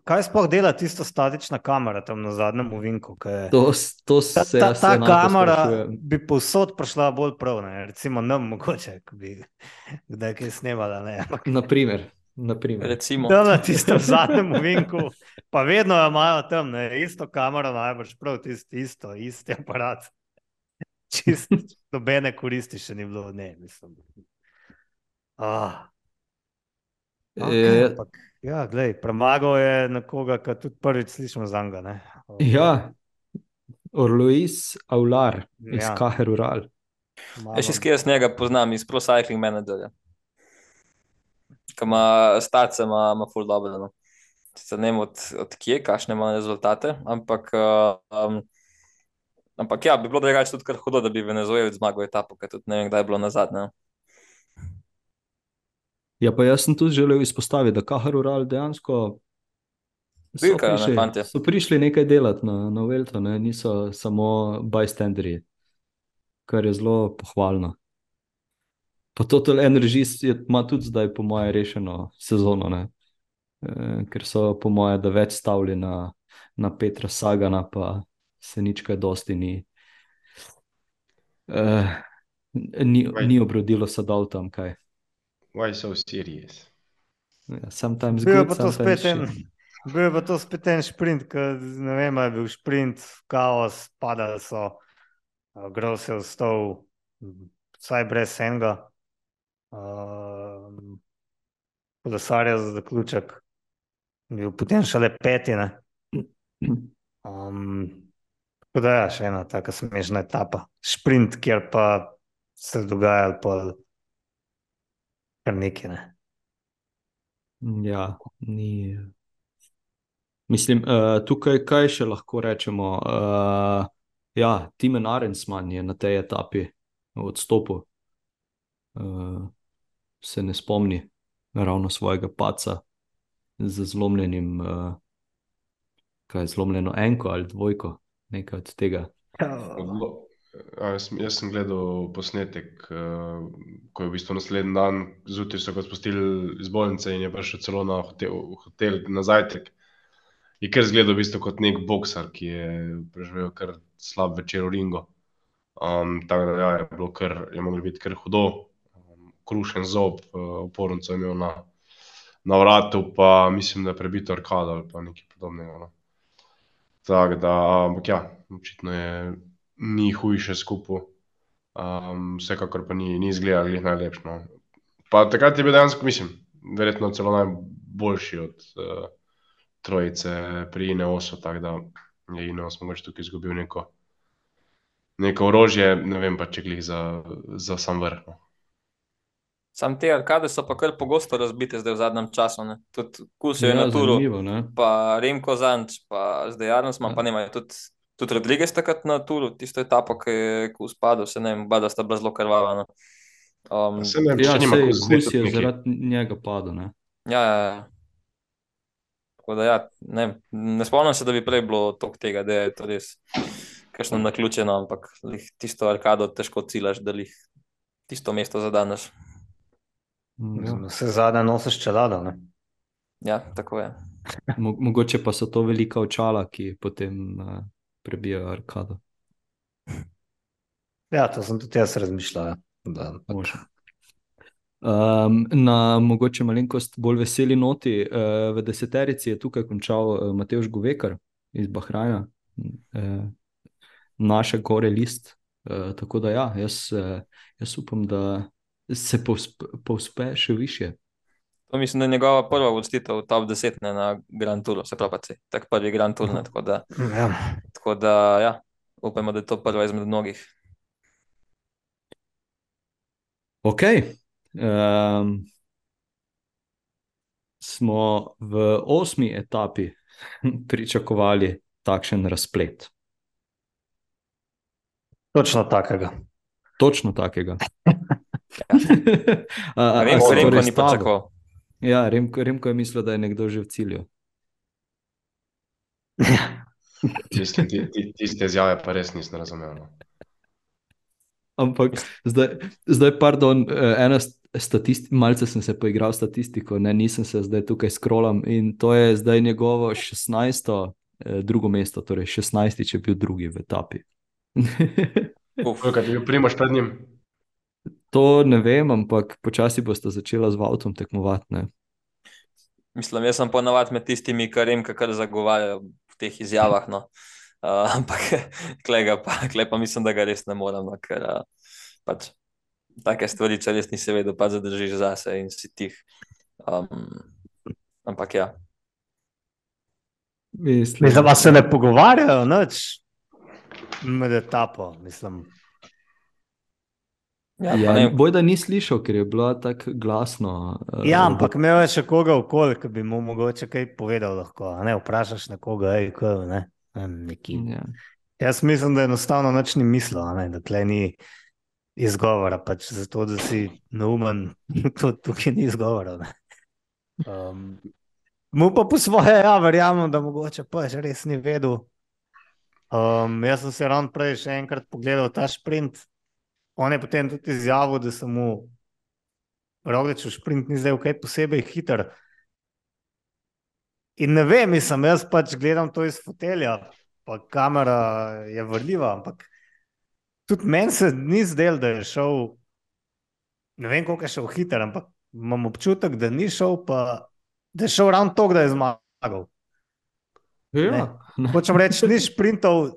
Kaj sploh dela tisto statična kamera tam na zadnjem uvinku? ke je- To, to Ta, se ta, ta enako kamera sprašujem. bi povsod prišla bolj prav, ne? recimo nam mogoče, ko bi kdaj kaj snemala. Ne? Naprimer, naprimer. Recimo, Tam na tistem zadnjem uvinku, pa vedno jo imajo tam, ne? isto kamero, najbrž prav tisti, isto, isti aparat. Čisto nobene koristi še ni bilo, ne, mislim. Ah. Okay, Eh, ampak, ja, glej, premagal je nekoga, ki tudi prvič slišimo za njega. Ja, Orlois Aular iz Ja. Kaher Ural. je še skaj jaz njega poznam iz Pro Cycling Managerja. Ki ima starce, ima, ima full dobro. No. Sicer Ne vem od, od kje, kakšne ima rezultate, ampak, um, ampak ja, bi bilo drugače tudi kar hudo, da bi Venezuelec zmagal etapo, ker tudi ne vem, kdaj je bilo na zadnje. Ja, pa jaz sem tudi želel izpostaviti, da Kahar Ural dejansko so Bilkajo, ne, prišli, fantje. so prišli nekaj delati na, na Velto, ne? niso samo bystanderji, kar je zelo pohvalno. Pa Total Energies je, ima tudi zdaj, po moje, rešeno sezono, ne? e, ker so, po moje, da več stavili na, na Petra Sagana, pa se nič kaj dosti ni. E, ni, ni obrodilo sadov tam kaj. Why so serious? Ja, sometimes Bil je good, pa to sometimes spet en, bil je pa to spet en sprint, ki ne vem, ali je bil sprint, kaos, padali so, grov se je vstal, vsaj brez enega. Uh, Kolesarja za zaključek, bil potem šele petine. [CLEARS THROAT] Um, tako da je še ena taka smešna etapa. Sprint, kjer pa se dogaja kar nekaj. Ne. Ja, ni. Mislim, uh, tukaj kaj še lahko rečemo? Uh, ja, Timen Arensman je na tej etapi odstopil. Uh, se ne spomni ravno svojega paca z zlomljenim, uh, kaj je zlomljeno enko ali dvojko, nekaj od tega. A, jaz, sem- jaz sem gledal posnetek, uh, ko je v bistvu naslednji dan zjutraj so ga spustili iz bolnice in je prišel celo na hotel, hotel na zajtrk. Je kar zgledal v bistvu kot nek boksar, ki je preživel kar slab večer v ringu. Um, tako da ja, je bilo kar, je moglo biti kar hudo. Um, krušen zob, uh, opornico je imel na, na vratu, pa mislim, da je prebito arkado ali pa nekaj podobnega. No. Tako da, ampak ja, očitno je ni hujše skupaj. Um, vsekakor pa ni, ni izgledal glih najlepše. No. Pa takrat je bil dejansko, mislim, verjetno celo najboljši od uh, trojice pri Ineosu, tako da je Ineos mogoče tukaj izgubil neko, neko orožje, ne vem pa če glih za, za sam vrh. No. Sam te arkade so pa kar pogosto razbite zdaj v zadnjem času. Ne. Tudi kus je Ja, na turu, pa Remko Zanč, pa zdaj Arnsman, Ja. pa ne imajo tudi. Tudi Rodriguez takrat na turu, tisto etapo, ki je kus padel, se ne vem, oba da sta bila zelo krvava. No. Um, Se ne, Ja, če nima sej, Kus zdaj kus tudi je zaradi njega padel. Ne? Ja, ja, ja. Tako da, ja, ne, ne spomnim se, da bi prej bilo toliko tega, da je to res kakšno naključeno, ampak lih tisto arkado težko ciljaš, da jih tisto mesto zadaneš. Ja. Vse zadnje nosiš čelado. Ne? Ja, tako je. Mo mogoče pa so to velika očala, ki potem uh, prebijajo arkado. Ja, to sem tudi jaz razmišljal. ja. Da, Može. Um, na mogoče malenkost bolj veseli noti, uh, v deseterici je tukaj končal uh, Matejš Govekar iz Bahrajna, uh, naše gore list. Uh, tako da, ja, jaz, uh, jaz upam, da se povspe, povspe še više. To mislim, da je njegova prva uvrstitev v top 10 ne, na Grand Touru, se pravi, tak prvi Grand Tour. Ne, tako da, ja. tako da ja, upajmo, da je to prva izmed mnogih. Ok. Um, smo v osmi etapi [LAUGHS] pričakovali takšen razplet. Točno takega. Točno takega. [LAUGHS] [LAUGHS] A- a- a Remko, si Remko torej ni pričakoval. Ja, Remko, Remko je mislil, da je nekdo že v cilju. [LAUGHS] Mislim, ti, ti, tiste izjave pa res nisem razumel. No. Ampak zdaj, zdaj pardon, eh, ena statistika, malce sem se poigral s statistiko, ne, nisem se zdaj tukaj skrolam in to je zdaj njegovo 16. eh, drugo mesto, torej 16. če je bil drugi v etapi. [LAUGHS] Uf, Kaj ti bil primaš pred njim? To ne vem, ampak počasi boste začela z avtom tekmovati. Ne? mislim, jaz sem ponavadi med tistimi, kar jim kar zagovarjajo v teh izjavah. No. Uh, [LAUGHS] ampak klega pa, klej pa mislim, da ga res ne morem, no, ker uh, pač take stvari, če res nisi vedel, pa zadržiš zase in si tih. Um, ampak ja, Mislim, da se ne pogovarjajo nič med etapo. Mislim. Ja, Ja, boj, da ni slišal, ker je bilo tako glasno. eh, Ja, da- ampak imel je še koga okoli, ki bi mu mogoče kaj povedal. Lahko, a ne vprašaš nekoga, ej, kaj, ne, ne, neki. Ja. Jaz mislim, da enostavno nič ni mislil, a ne, da tle ni izgovora. Pač zato, da si neumen, [LAUGHS] to tukaj ni izgovora. ne. Um, mu pa po svoje, ja, verjamem, da mogoče pa že res ni vedel. Um, jaz sem se ravno prej še enkrat pogledal ta sprint. On je potem tudi izjavil, da se mu Roglič v sprint ni zdaj kaj posebej hiter. In ne vem, mislim, jaz pač gledam to iz fotelja, pa kamera je vrljiva, ampak tudi meni se ni zdel, da je šel, ne vem, koliko je šel hiter, ampak imam občutek, da ni šel pa da je šel ravno to, da je zmagal. Ja. Hočem reči, ni sprintov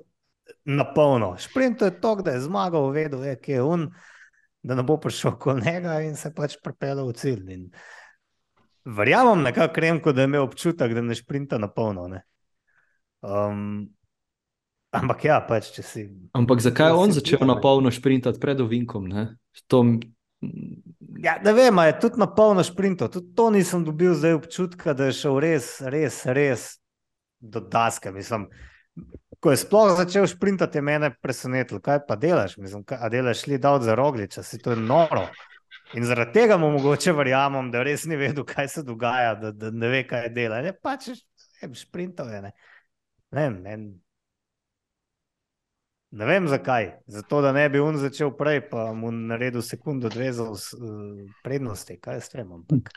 na polno. Sprintov je to, da je zmagal, vedel je, kje je on, da ne bo prišel okoli njega in se pač pripeljal v cilj. In verjamem, nekako kremko, da je imel občutek, da ne sprinta na polno. Um, ampak ja, pač če si. Ampak zakaj je on začel na polno sprintati pred ovinkom? To... Ja, ne vem, je tudi na polno sprintov. Tudi to nisem dobil zdaj občutka, da je šel res, res, res do daske. Mislim, ko je sploh začel sprintati, je mene presenetilo, kaj pa delaš. Mislim, kaj, delaš li dal za rogliča, si to je noro. In zaradi tega mu mogoče verjamem, da res ni vedel, kaj se dogaja, da, da ne ve, kaj dela. Ne, pač je sprintov. Ne. Ne, ne, ne vem zakaj. Zato, da ne bi on začel prej, pa mu naredil sekundo, dve za uh, prednosti, kaj je stremom. Ampak.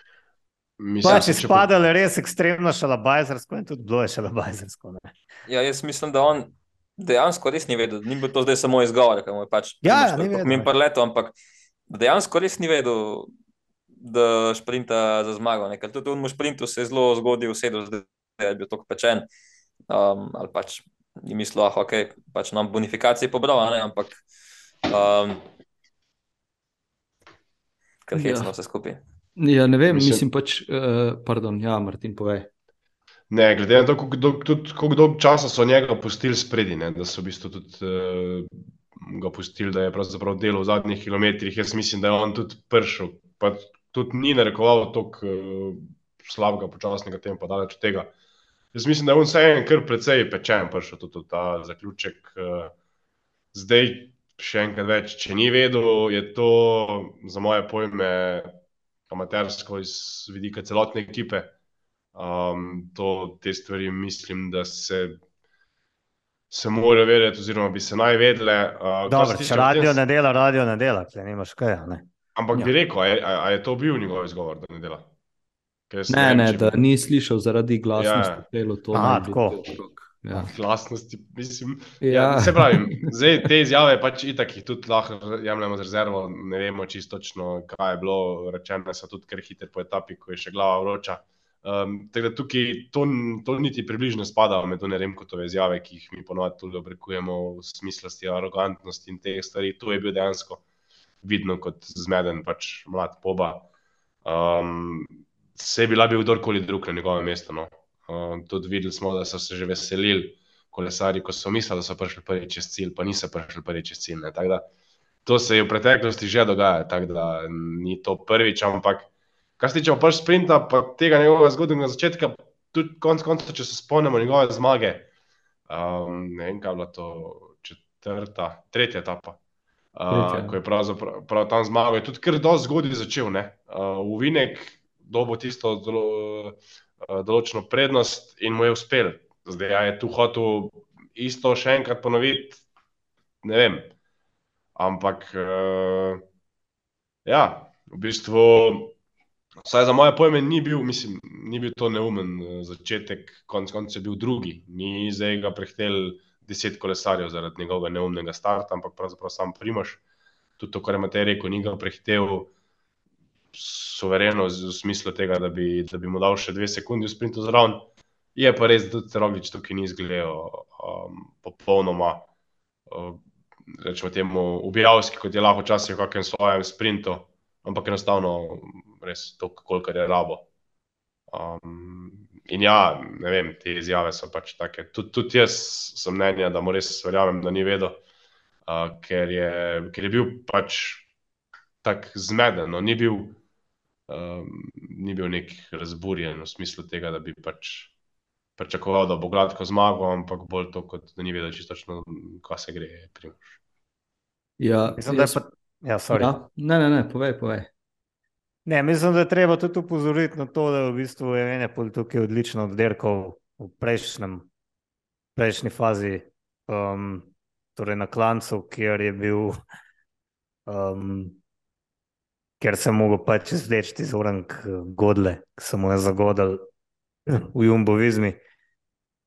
Mislim, pa, če spadale res ekstremno šalabajzersko in tudi bilo je šalabajzersko. Ja, jaz mislim, da on dejansko res ni vedel, ni bilo to zdaj samo izgovor, ki mu je pač ja, ni min preleto, ampak dejansko res ni vedel, da šprinta za zmago. Ne? Ker tudi v šprintu se je zelo zgodil, sedel, da je bil tako pečen. Um, ali pač ni mislil, da okay, pač nam bonifikacije pobral, ampak um, kar hecno ja. vse skupaj. Ja, ne vem, mislim, mislim pač, uh, pardon, ja, Martin, povej. Ne, glede na to, koliko dolgo časa so njega pustili spredi, ne, da so v bistvu tudi uh, ga pustili, da je pravzaprav delo v zadnjih kilometrih. Jaz mislim, da je on tudi pršel, pa tudi ni narekoval tako uh, slabega, počasnega tempa, daleč od tega. Jaz mislim, da je on vseeno kar precej pečen pršel tudi ta zaključek. Uh, zdaj, še enkrat več, če ni vedel, je to za moje pojme amatersko iz vidika celotne ekipe. Um, to, te stvari mislim, da se, se morajo vedeti, oziroma bi se naj vedele. Uh, Dobar, če radio ne dela, radio ne dela, če nimaš kaj. Ne? Ampak ja. bi rekel, a je to bil njegov izgovor, da ne dela? Ne, ne, ne, da bi... ni slišal zaradi glasnosti. Ja. Aha, tako. Ja. Glasnosti, mislim. Ja. Ja, se pravi, [LAUGHS] zdaj te izjave pač itak jih tudi lahko jemljemo z rezervo. Ne vemo čisto točno, kaj je bilo rečeno, so tudi kar hitro po etapi, ko je še glava vroča. Um, tako da tukaj to, to niti približno spada med one remkotove izjave, ki jih mi ponovadi tudi obrekujemo v smislosti, arogantnosti in te stvari. To je bil dejansko vidno kot zmeden, pač mlad poba. Um, se je bila bi kdorkoli drug na njegovem mestu. No. Uh, tudi videli smo, da so se že veselili kolesari, ko so mislili, da so prišli prvi čez cilj, pa niso prišli prvi čez cilj. Da, to se je v preteklosti že dogajalo, tako da ni to prvič. Ampak, kar se tiče pač sprinta, pa tega njegovega zgodnega začetka, tudi konec koncev, če se spomnimo njegove zmage, um, ne vem, kaj je bila to četrta, tretja etapa. Uh, ko je pravzaprav prav tam zmagal, je tudi kar do zgodaj začel. Uh, v Vinek dobo tisto zelo. Uh, Eh, določeno prednost in mu je uspel. Zdaj je tu hotel isto še enkrat ponoviti, ne vem. Ampak, uh, ja, v bistvu, vsaj za moje pojme, ni bil, mislim, ni bil to neumen eh, začetek, konec koncev je bil drugi. Ni zdaj ga prehtel deset kolesarjev zaradi njegovega neumnega starta, ampak pravzaprav sam Primoš, tudi to, kar je Matej rekel, ni ga prehtel suvereno v smislu tega, da bi, da bi mu dal še dve sekunde v sprintu zraven. Je pa res, da tudi Roglič tukaj ni izgledal um, popolnoma, um, rečemo temu, ubijavski, kot je lahko včasih v kakšnem svojem sprintu, ampak enostavno res to, koliko je rabo. Um, in ja, ne vem, te izjave so pač take. Tud, tudi jaz sem mnenja, da mu res verjamem, da ni vedel, uh, ker, je, ker je bil pač tako zmeden. No, ni bil um, ni bil nek razburjen v smislu tega, da bi pač pričakoval, da bo gladko zmagal, ampak bolj to, kot da ni vedel čisto, kaj se gre. Ja, mislim, jaz... da je pa. Ja, ja, ne, ne, ne, povej, povej. Ne, mislim, da je treba tudi upozoriti na to, da je v bistvu Enepol tukaj odlično oddelkal v prejšnjem, prejšnji fazi, um, torej na klancu, kjer je bil um, ker sem mogel pač izvleči iz orang godle, ki sem mu je zagodil v jumbovizmi.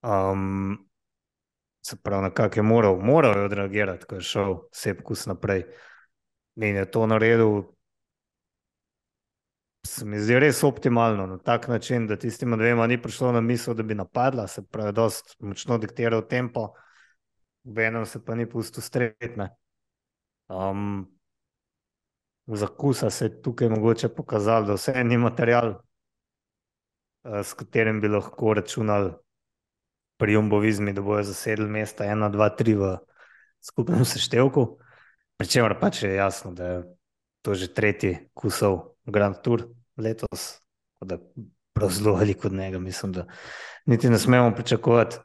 Um, se pravi, na kak je moral, moral je odreagirati, ko je šel vse pokus naprej. In je to naredil se mi zdi res optimalno na tak način, da tistima dvema ni prišlo na misel, da bi napadla, se pravi, da je močno diktiral tempo, v enem se pa ni pustil stretne. Um, za kusa se je tukaj mogoče pokazalo, da vse ni material, uh, s katerim bi lahko računali pri Jumbovizmi, da bojo zasedli mesta 1, 2, 3 v skupnem [LAUGHS] seštevku. Pričemer pač je jasno, da je to že tretji kusov Grand Tour letos, da prav zelo veliko od njega, mislim, da niti ne smemo pričakovati.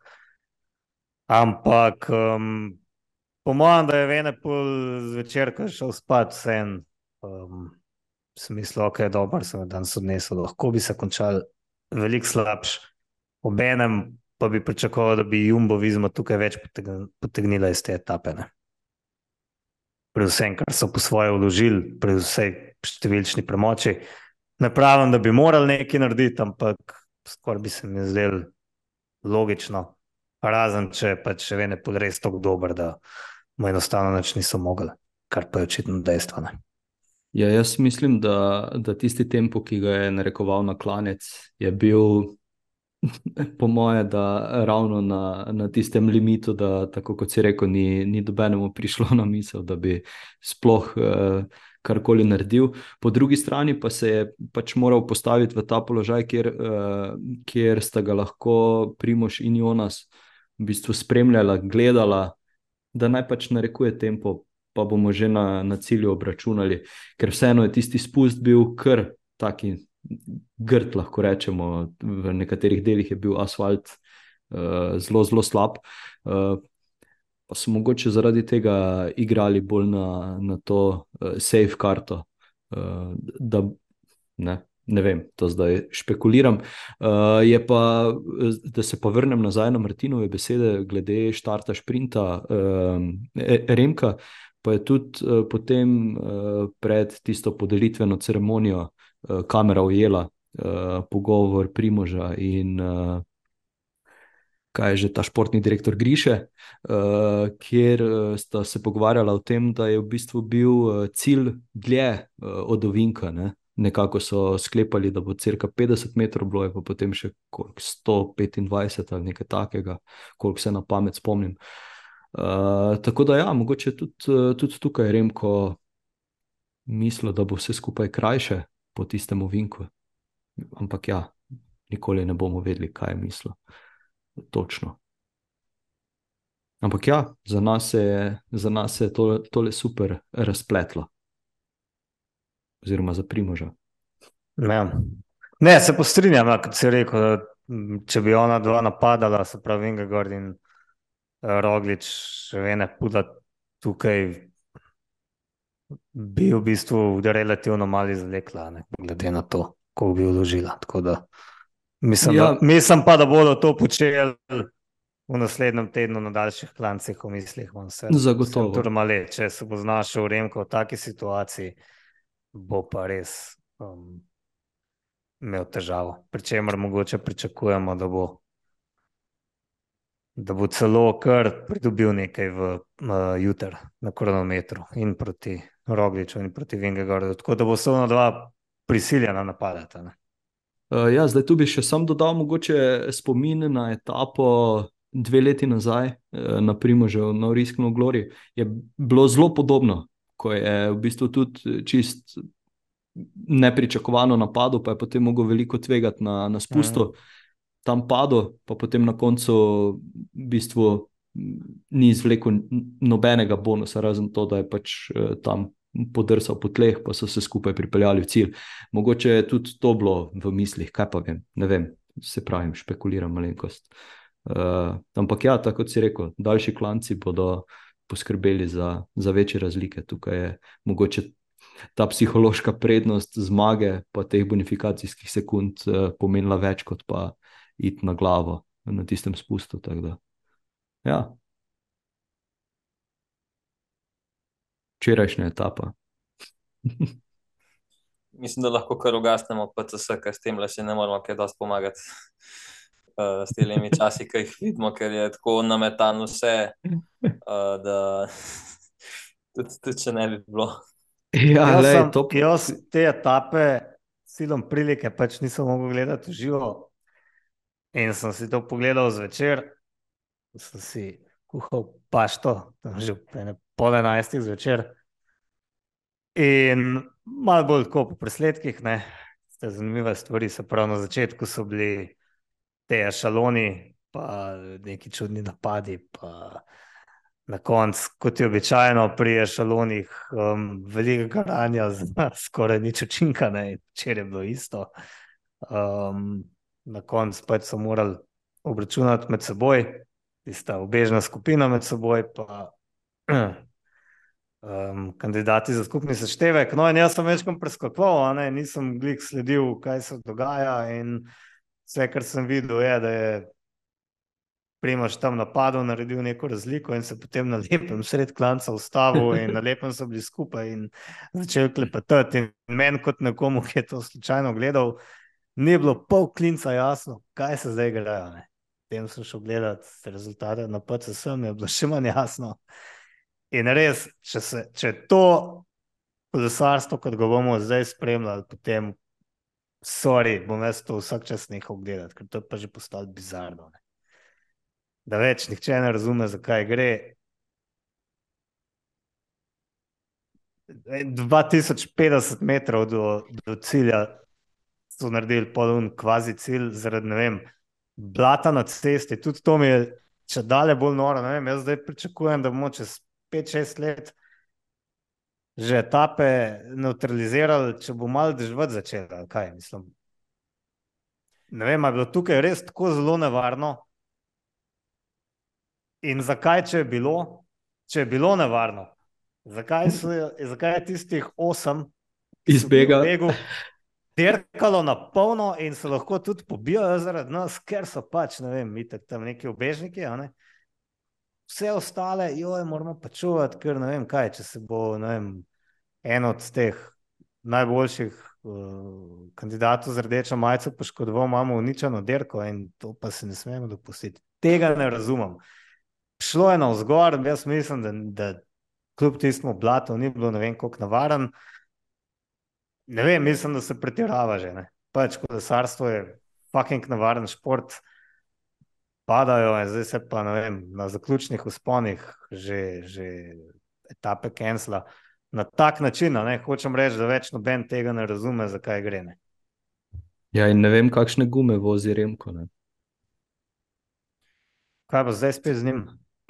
Ampak, um, po mojem, da je vene pol zvečer, ko je šel spat, vse en um, smisel, ok, dober sem danes odnesel, lahko bi se končal veliko slabš. Obenem pa bi pričakoval, da bi Jumbo vizma tukaj več potegnila iz te etape. Ne? Predvsem, kar so po svoje vložili, predvsem številčni premoči. Ne pravim, da bi morali nekaj narediti, ampak skoraj bi se mi zdelo logično, razen če pa če ve ne pod res tako dober, da mu enostavno nič niso mogli, kar pa je očitno dejstvo. Ne. Ja, jaz mislim, da, da tisti tempo, ki ga je narekoval na klanec, je bil [LAUGHS] po moje, da ravno na, na tistem limitu, da tako kot si rekel, ni, ni dobenemu prišlo na misel, da bi sploh uh, karkoli naredil. Po drugi strani pa se je pač moral postaviti v ta položaj, kjer, uh, kjer sta ga lahko Primoš in Jonas v bistvu spremljala, gledala, da naj pač narekuje tempo. Pa bomo že na, na cilju obračunali, ker vseeno je tisti spust bil kar taki grd, lahko rečemo. V nekaterih delih je bil asfalt uh, zelo, zelo slab. Uh, pa so mogoče zaradi tega igrali bolj na, na to uh, safe karto. Uh, da, ne, ne vem, to zdaj špekuliram. Uh, pa, da se pa vrnem nazaj na Martinove besede, glede štarta šprinta uh, Remka. Pa je tudi uh, potem, uh, pred tisto podelitveno ceremonijo, uh, kamera ujela uh, pogovor Primoža in uh, kaj je že ta športni direktor Griše, uh, kjer sta se pogovarjala o tem, da je v bistvu bil cilj dlje uh, od Ovinka. Ne? Nekako so sklepali, da bo crka 50 metrov, bilo je pa potem še 125 ali nekaj takega, koliko se na pamet spomnim. Uh, tako da, ja, mogoče tudi, tudi tukaj Remko misli, da bo vse skupaj krajše po tistem ovinku. Ampak ja, nikoli ne bomo vedeli, kaj je mislil. Točno. Ampak ja, za nas je, za nas je to, tole super razpletlo. Oziroma za primoža. Ne, ne se postrinjam, kot si rekel, če bi ona dva napadala, se pravi, Ingegord in eh, Roglič, še ene puda tukaj, bi v bistvu relativno mali zlekla, ne, glede na to ko bi vložila. Mislim, ja. da, mislim pa, da bodo to počeli v naslednjem tednu na daljših klancih, v mislih. Zagotovo. Turmale, če se bo znašel v Remku v taki situaciji, bo pa res um, imel težavo. Pričemer mogoče pričakujemo, da bo. Da bo celo kar pridobil nekaj v uh, juter na kronometru in proti Rogliču in proti Vingegordu. Tako da bo se ona dva prisiljena napadati. Uh, ja, zdaj tu bi še sam dodal mogoče spomin na etapo dve leti nazaj, uh, naprimer že v Noriskno Glori. Je bilo zelo podobno, ko je v bistvu tudi čist nepričakovano napadlo, pa je potem mogel veliko tvegati na, na spustu. Mhm. Tam padlo, pa potem na koncu v bistvu ni izvlekel nobenega bonusa, razen to, da je pač uh, tam podrsal po tleh, pa so se skupaj pripeljali v cilj. Mogoče je tudi to bilo v mislih, kaj pa vem, ne vem, se pravim, špekuliram malenkost. Uh, ampak ja, tako kot si rekel, daljši klanci bodo poskrbeli za, za večje razlike. Tukaj je mogoče ta psihološka prednost zmage, pa teh bonifikacijskih sekund uh, pomenila več kot pa iti na glavo na tistem spustu. Ja, včerajšnja etapa. [LAUGHS] Mislim, da lahko kar ugasnemo, vse, kar s tem le še ne moramo, kaj dosti pomagati. Uh, [LAUGHS] s temi časi, ki jih vidimo, ker je tako nametano vse, uh, [LAUGHS] da tudi, tudi če ne bi bilo. Ja, jaz, lej, sem, top... jaz te etape silom prilike, pač nisem mogel gledati živo. In sem si to pogledal zvečer, sem si kuhal pašto, tam že pol enajstih zvečer. In malo bolj tako po presledkih, ne, ste zanimive stvari, se pravi na začetku so bili te šaloni, pa neki čudni napadi, pa na koncu, kot je običajno pri šalonih, um, veliko garanja, [LAUGHS] skoraj nič učinka, ne, če je bilo isto. Um, na koncu pač so morali obračunati med seboj, tista obežna skupina med seboj, pa [CLEARS THROAT] um, kandidati za skupni seštevek. No, in jaz sem večkrat preskakoval, nisem glik sledil, kaj se dogaja. In vse, kar sem videl, je, da je Primož tam napadal, naredil neko razliko in se potem na lepem sred klanca ustavil in na lepem so bili skupaj in začeli klepetati. In meni kot nekomu, ki je to slučajno gledal, ni bilo pol klinca jasno, kaj se zdaj grejo. Potem sem šel gledati rezultate na PCS, mi je bilo [LAUGHS] še manj jasno. In res, če, se, če to kolesarstvo, kot ga bomo zdaj spremljali, potem, sorry, bom jaz to vsak čas nehal gledati, ker to je pa že postalo bizarno. Ne? Da več nihče ne razume, zakaj gre. 2050 metrov do, do cilja so naredili polun kvazi cilj zaradi, ne vem, blata na cesti. Tudi to mi je, če dalje bolj noro, vem, jaz zdaj pričakujem, da bomo čez 5-6 let že etape neutralizirali, če bo malo dežvati začela, kaj mislim. Ne vem, ali je bilo tukaj res tako zelo nevarno in zakaj, če je bilo, če je bilo nevarno, zakaj, so, zakaj je tistih osem izbegal? Dirkalo na polno in se lahko tudi pobijajo zaradi nas, ker so pač, ne vem, mi tam neki obežniki. Ne? Vse ostale, joj, moramo pa čuvati, ker ne vem kaj, če se bo vem, en od teh najboljših uh, kandidatov z rdečo majico poškodoval, imamo uničeno dirko in to pa se ne smemo dopustiti. Tega ne razumem. Šlo je na vzgor, jaz mislim, da, da kljub tistemu blatu ni bilo ne vem koliko navaren. Ne vem, mislim, da se pretirava že. Ne? Pač kolesarstvo je fucking navaren šport, padajo in zdaj se pa vem, na zaključnih usponih že, že etape kensla. Na tak način, ne hočem reči, da več noben tega ne razume, zakaj gre. Ne? Ja, in ne vem, kakšne gume vozi Remko. Ne? Kaj pa zdaj spet z njim?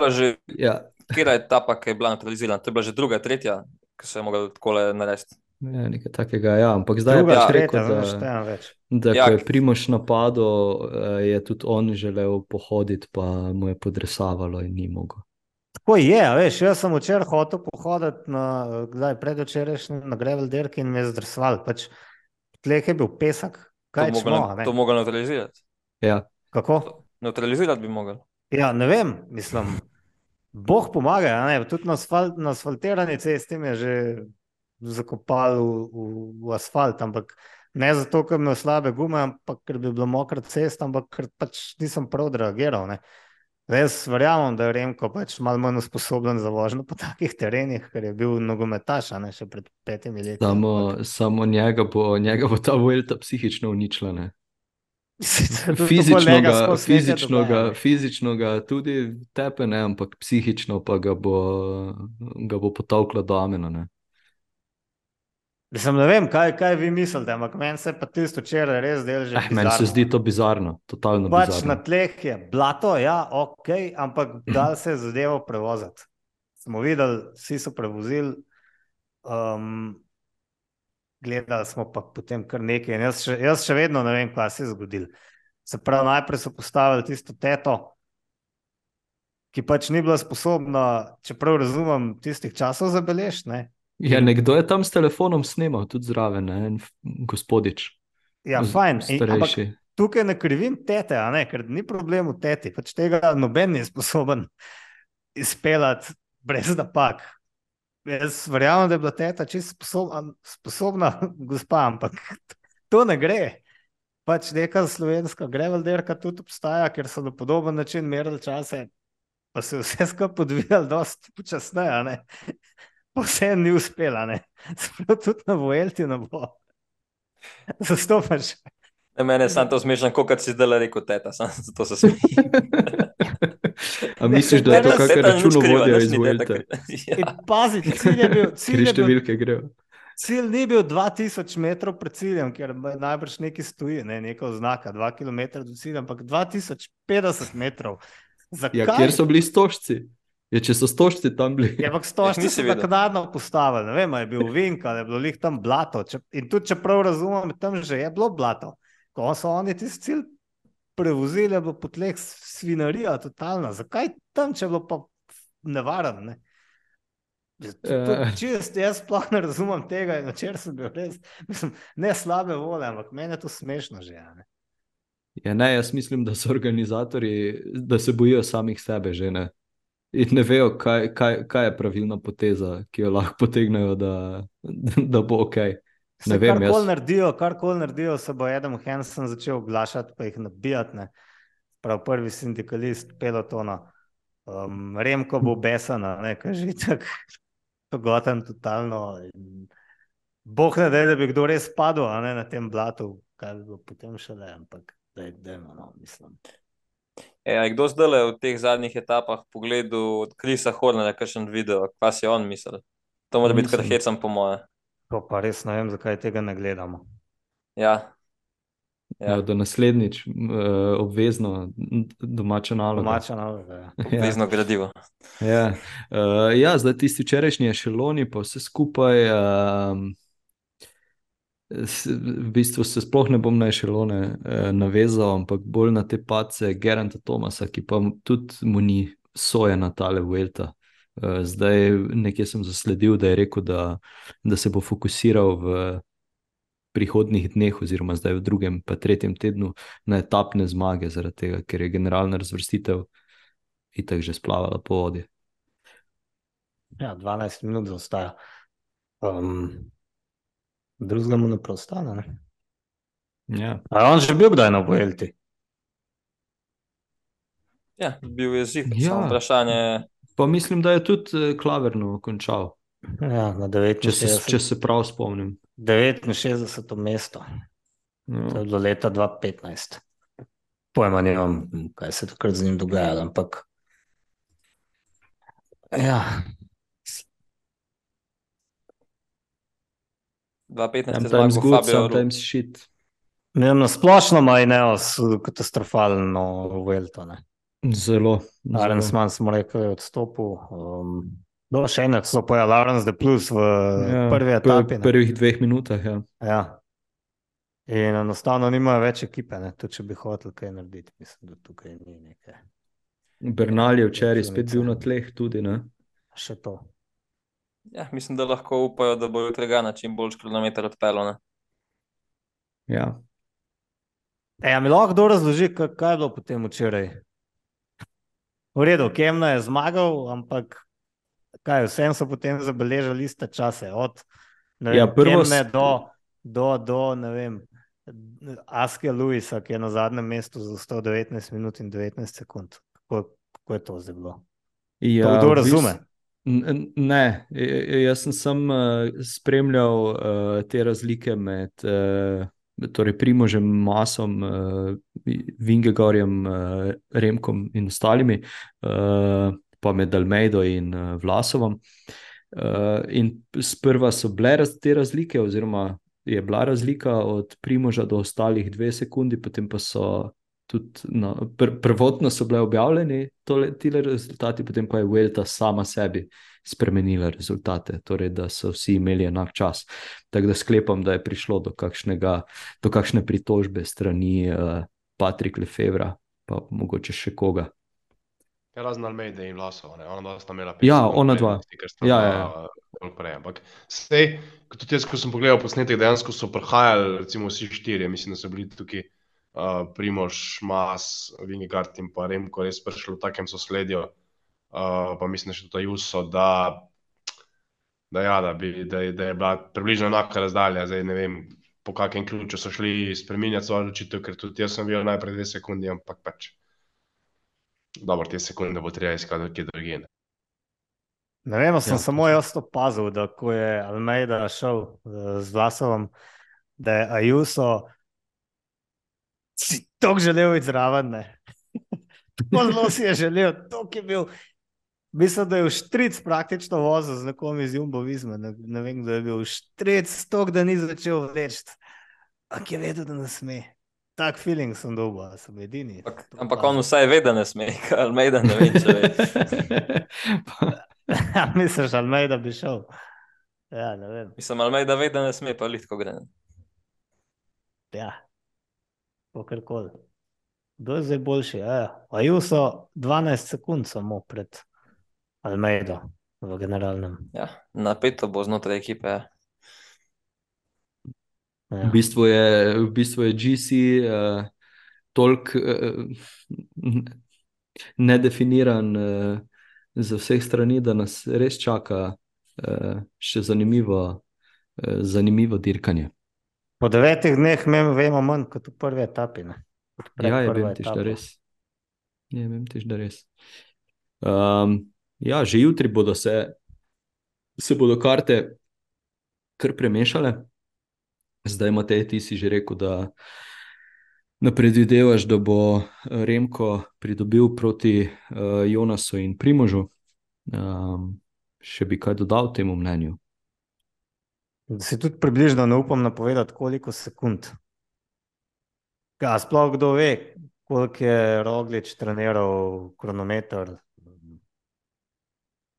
Že, ja. Kjer je etapa, ki je bila neutralizirana? To je bila že druga, tretja, ki se je mogla tako narediti. Ja, nekaj takega, ja. ampak zdaj Druga, je pač rekel, da, da ja. ko je Primoš napadel, eh, je tudi on želel pohoditi, pa mu je podresavalo in ni mogel. Tako je, veš, jaz sem včeraj hotel pohoditi na, predvčerajšnji na Grevel Dirk in me je zdrsval. Pač, tleh je bil pesek, kaj to čmo, To mogel neutralizirati. Ja. Kako? Neutralizirati bi mogel. Ja, ne vem, mislim. Bog pomaga, tudi na, asfalt, na asfaltirani cesti je že zakopali v, v, v asfalt. Ampak ne zato, ker imajo slabe gume, ampak ker bi bilo mokro cest, ampak ker pač nisem prav reagiral. Ne. Jaz verjamem, da je Remko pač malo manj usposobljen za vožnjo po takih terenih, ker je bil nogometaš, ne še pred petimi leti. Samo, samo njega, bo, njega bo ta Vuelta psihično uničila. Fizično, ga, fizično, ga, fizično ga tudi tepe, ne, ampak psihično pa ga bo, ga bo potovkla do amena. Mislim, ne vem, kaj, kaj vi mislite, ampak meni se pa tisto včeraj res dela že. Eh, meni se zdi to bizarno, totalno pač bizarno. Na tleh je blato, ja, ok, ampak da se je zadevo prevoziti. Smo videli, vsi so prevozili, um, gledali smo pa potem kar nekaj. Jaz še, jaz še vedno ne vem, kaj se je zgodilo. Se pravi, najprej so postavili tisto teto, ki pač ni bila sposobna, čeprav razumem, tistih časov zabeležiti. Ja, nekdo je tam s telefonom snimal, tudi zraven, ne? gospodič. Ja, fajn. In, tukaj ne krivim tete, ne? ker ni problem v teti. Pač tega noben ni sposoben izpeljati brez napak. Jaz verjamem, da je bila teta čisto sposobna, sposobna [LAUGHS] gospa, ampak [LAUGHS] to ne gre. Pač neka slovenska grevelderka tudi obstaja, ker so na podoben način merili čase, pa se vse skupaj odvijali dosti počasneje pa vse ni uspela, [LAUGHS] tudi na Vojelti ne bo. [LAUGHS] Zastopaš. Ne, mene je samo to smešno, kot si zdaj rekel, teta, samo [LAUGHS] zato se smejim. A misliš, da je to kakšno računovodje iz Vuelta? Ja. Pazi, cilj je bil. Cilj je bil številke grejo. Cilj ni bil 2000 metrov pred ciljem, ker najbrž nekaj stoji, ne, neka oznaka, 2 km do cilja, ampak 2050 metrov. Zakaj? Ja, kjer so bili stožci? Ja, če so stožci tam bili. Ja, ampak stožci nisi so naknadno postavili, ne vem, je bil vink ali je bilo lih tam blato. Če, in tudi, če prav razumem, tam že je bilo blato. Ko so oni tisti cilj prevozili, je bilo po tleh svinarija, totalna. Zakaj tam, če je bilo pa nevaren? Ne? Eh. Čist, jaz sploh ne razumem tega, in včeraj sem bil res, mislim, ne slabe vole, ampak meni je to smešno že. a Ne? Ja, ne, jaz mislim, da so organizatori, da se bojijo samih sebe že ne. In ne vejo, kaj, kaj, kaj je pravilna poteza, ki jo lahko potegnejo, da, da bo ok. Se Ne vem, karkoli jaz- naredijo, karkoli naredijo, se bo Adam Hansen začel oglašati, pa jih nabijati. Ne. Prav prvi sindikalist pelotona. Um, Remko bo besana, nekaj že tako pogoten, totalno. In Bog ne da, da bi kdo res padel ne, na tem blatu, kaj bi bilo potem šele, ampak daj, dajmo, no, mislim. E, je kdo zdaj v teh zadnjih etapah pogledal od Krisa Hornera, kakšen video, kaj si on mislil? To mora biti kar hecam, po moje. To pa res ne vem, zakaj tega ne gledamo. Ja. Ja. Ja, Da naslednjič uh, obvezno domača naloga. Domača naloga. Ja. [LAUGHS] Ja. obvezno gradivo. Ja. Uh, ja, zdaj tisti včerajšnji ešeloni, pa vse skupaj. Um, v bistvu se sploh ne bom na ešelone uh, navezal, ampak bolj na te pace Geranta Tomasa, ki pa tudi mu ni soje na tale Vuelta. Uh, zdaj nekje sem zasledil, da je rekel, da, da se bo fokusiral v prihodnih dneh, oziroma zdaj v drugem, pa tretjem tednu, na etapne zmage, zaradi tega, ker je generalna razvrstitev itak že splavala po vodi. Ja, 12 minut zaostaja. Um, drugega mu ne preostane. Ne? Ja. A je on že bil kdaj na Vuelti? Ja, bil je zig. Ja. Samo vprašanje, Pa mislim, da je tudi eh, klaverno končal, Ja, na če se, 69, če se prav spomnim. 69. mesto. To Ja. je bilo leta 2015. Pojma nimam, kaj se je takrat z njim dogajalo, ampak. Ja, 2015 je Sometimes zmagal good, Fabio sometimes shit. ne, na splošno ima Ineos katastrofalno Vuelto. ne. Zelo. Zelo. Mann smo rekli, je odstopil. Um, do še enak so pojeli Arens de Plus v ja, prvi pr- etapi. ne. prvih dveh minutah. Ja. Ja. In enostavno nimajo več ekipe, ne? tudi če bi hotel kaj narediti. Mislim, da tukaj ni nekaj. Bernal je včeraj spet bil na tleh, tudi. Ne? Še to. Ja, mislim, da lahko upajo, da bo jutri ga na čim boljši kilometr odpeljal. ne. Ja. E, a mi lahko kdo razloži, kaj, kaj je bilo potem včeraj? V redu, Kemna je zmagal, ampak kaj, vsem so potem zabeležili iste čase. Od ne vem, Ja, prvo Kemne do, do, do ne vem, Aske Luisa, ki je na zadnjem mestu za 119 minut in 19 sekund. Kako, kako je to zdaj bilo? Ja, to kdo v bistvu- razume? Ne, jaz sem sam uh, spremljal uh, te razlike med uh, torej Primožem Masom, uh, Vingegorjem, uh, Remkom in ostalimi, uh, pa med Almeido in uh, Vlasovom. Uh, in sprva so bile raz, te razlike, oziroma je bila razlika od Primoža do ostalih dve sekundi, potem pa so tudi na, pr, prvotno so bile objavljeni tole, tile rezultati, potem pa je Vuelta sama sebi spremenila rezultate, torej da so vsi imeli enak čas. Tako da sklepam, da je prišlo do, kakšnega, do kakšne pritožbe strani uh, Patrika Lefevra, pa mogoče še koga. Ja, razen Almeida in Vlasova, ne, ona dva sta imela Ja, sekund ona dva. sta Ja, ja, ja. prej. Ampak sej, kot tudi jaz, ko sem pogledal posnetek, dejansko so prihajali, recimo, vsi štirje, mislim, da so bili tukaj uh, Primož, Mas, Vingegard in pa Remko res prišli v takem sosledju, uh, pa mislim, da še tudi Juso, da, da, ja, da, bi, da, da je bila približno enaka razdalja, zdaj ne vem. Po kakem ključu so šli spremenjati svojo odločitev, ker tudi jaz sem videl najprej dve sekundi, ampak pač. Dobro, te sekunde bo treba iskati kje drugje. ne. Ne vem, sem Ja, ja, samo jaz opazil, da ko je Almeida šel eh, z Vlasovom, da je Ajuso si tako želel biti zraven. Zelo si je želel, to je bil. Mislim, da je v štric praktično vozil z nekom iz Jumbovizma. Ne, ne vem, kdo je bil v štric, tok, da ni začel vleči. Ampak je vedel, da ne sme. Tak feeling sem dobil, sem edini. Ampak, ampak on vsaj ve, da ne sme, ali me da ne ve, če ve. [LAUGHS] Misliš, ali me da bi šel? Ja, ne vem. Mislim, ali me da ve, da ne sme, pa litko gre. Ja, pokrkoli. Kdo je zdaj boljši? Ja, Ajuso 12 sekund samo pred Almeido v generalnem. Ja, napeto bo znotraj ekipe. Ja. Ja. V, bistvu je, v bistvu je GC uh, toliko uh, nedefiniran uh, za vseh strani, da nas res čaka uh, še zanimivo, uh, zanimivo dirkanje. Po devetih dneh vemo manj kot v prvi etapi. Ne? Ja, je vem, tiš, da res. Je vem, tiš, da res. Um, ja, že jutri bodo se, se bodo karte kar premešale. Zdaj, Matej, ti si že rekel, da napredvidevaš, da bo Remko pridobil proti uh, Jonasu in Primožu. Um, še bi kaj dodal temu mnenju? Da si tudi približno ne upam napovedati, koliko sekund. Ja, sploh kdo ve, koliko je Roglič treniral kronometer,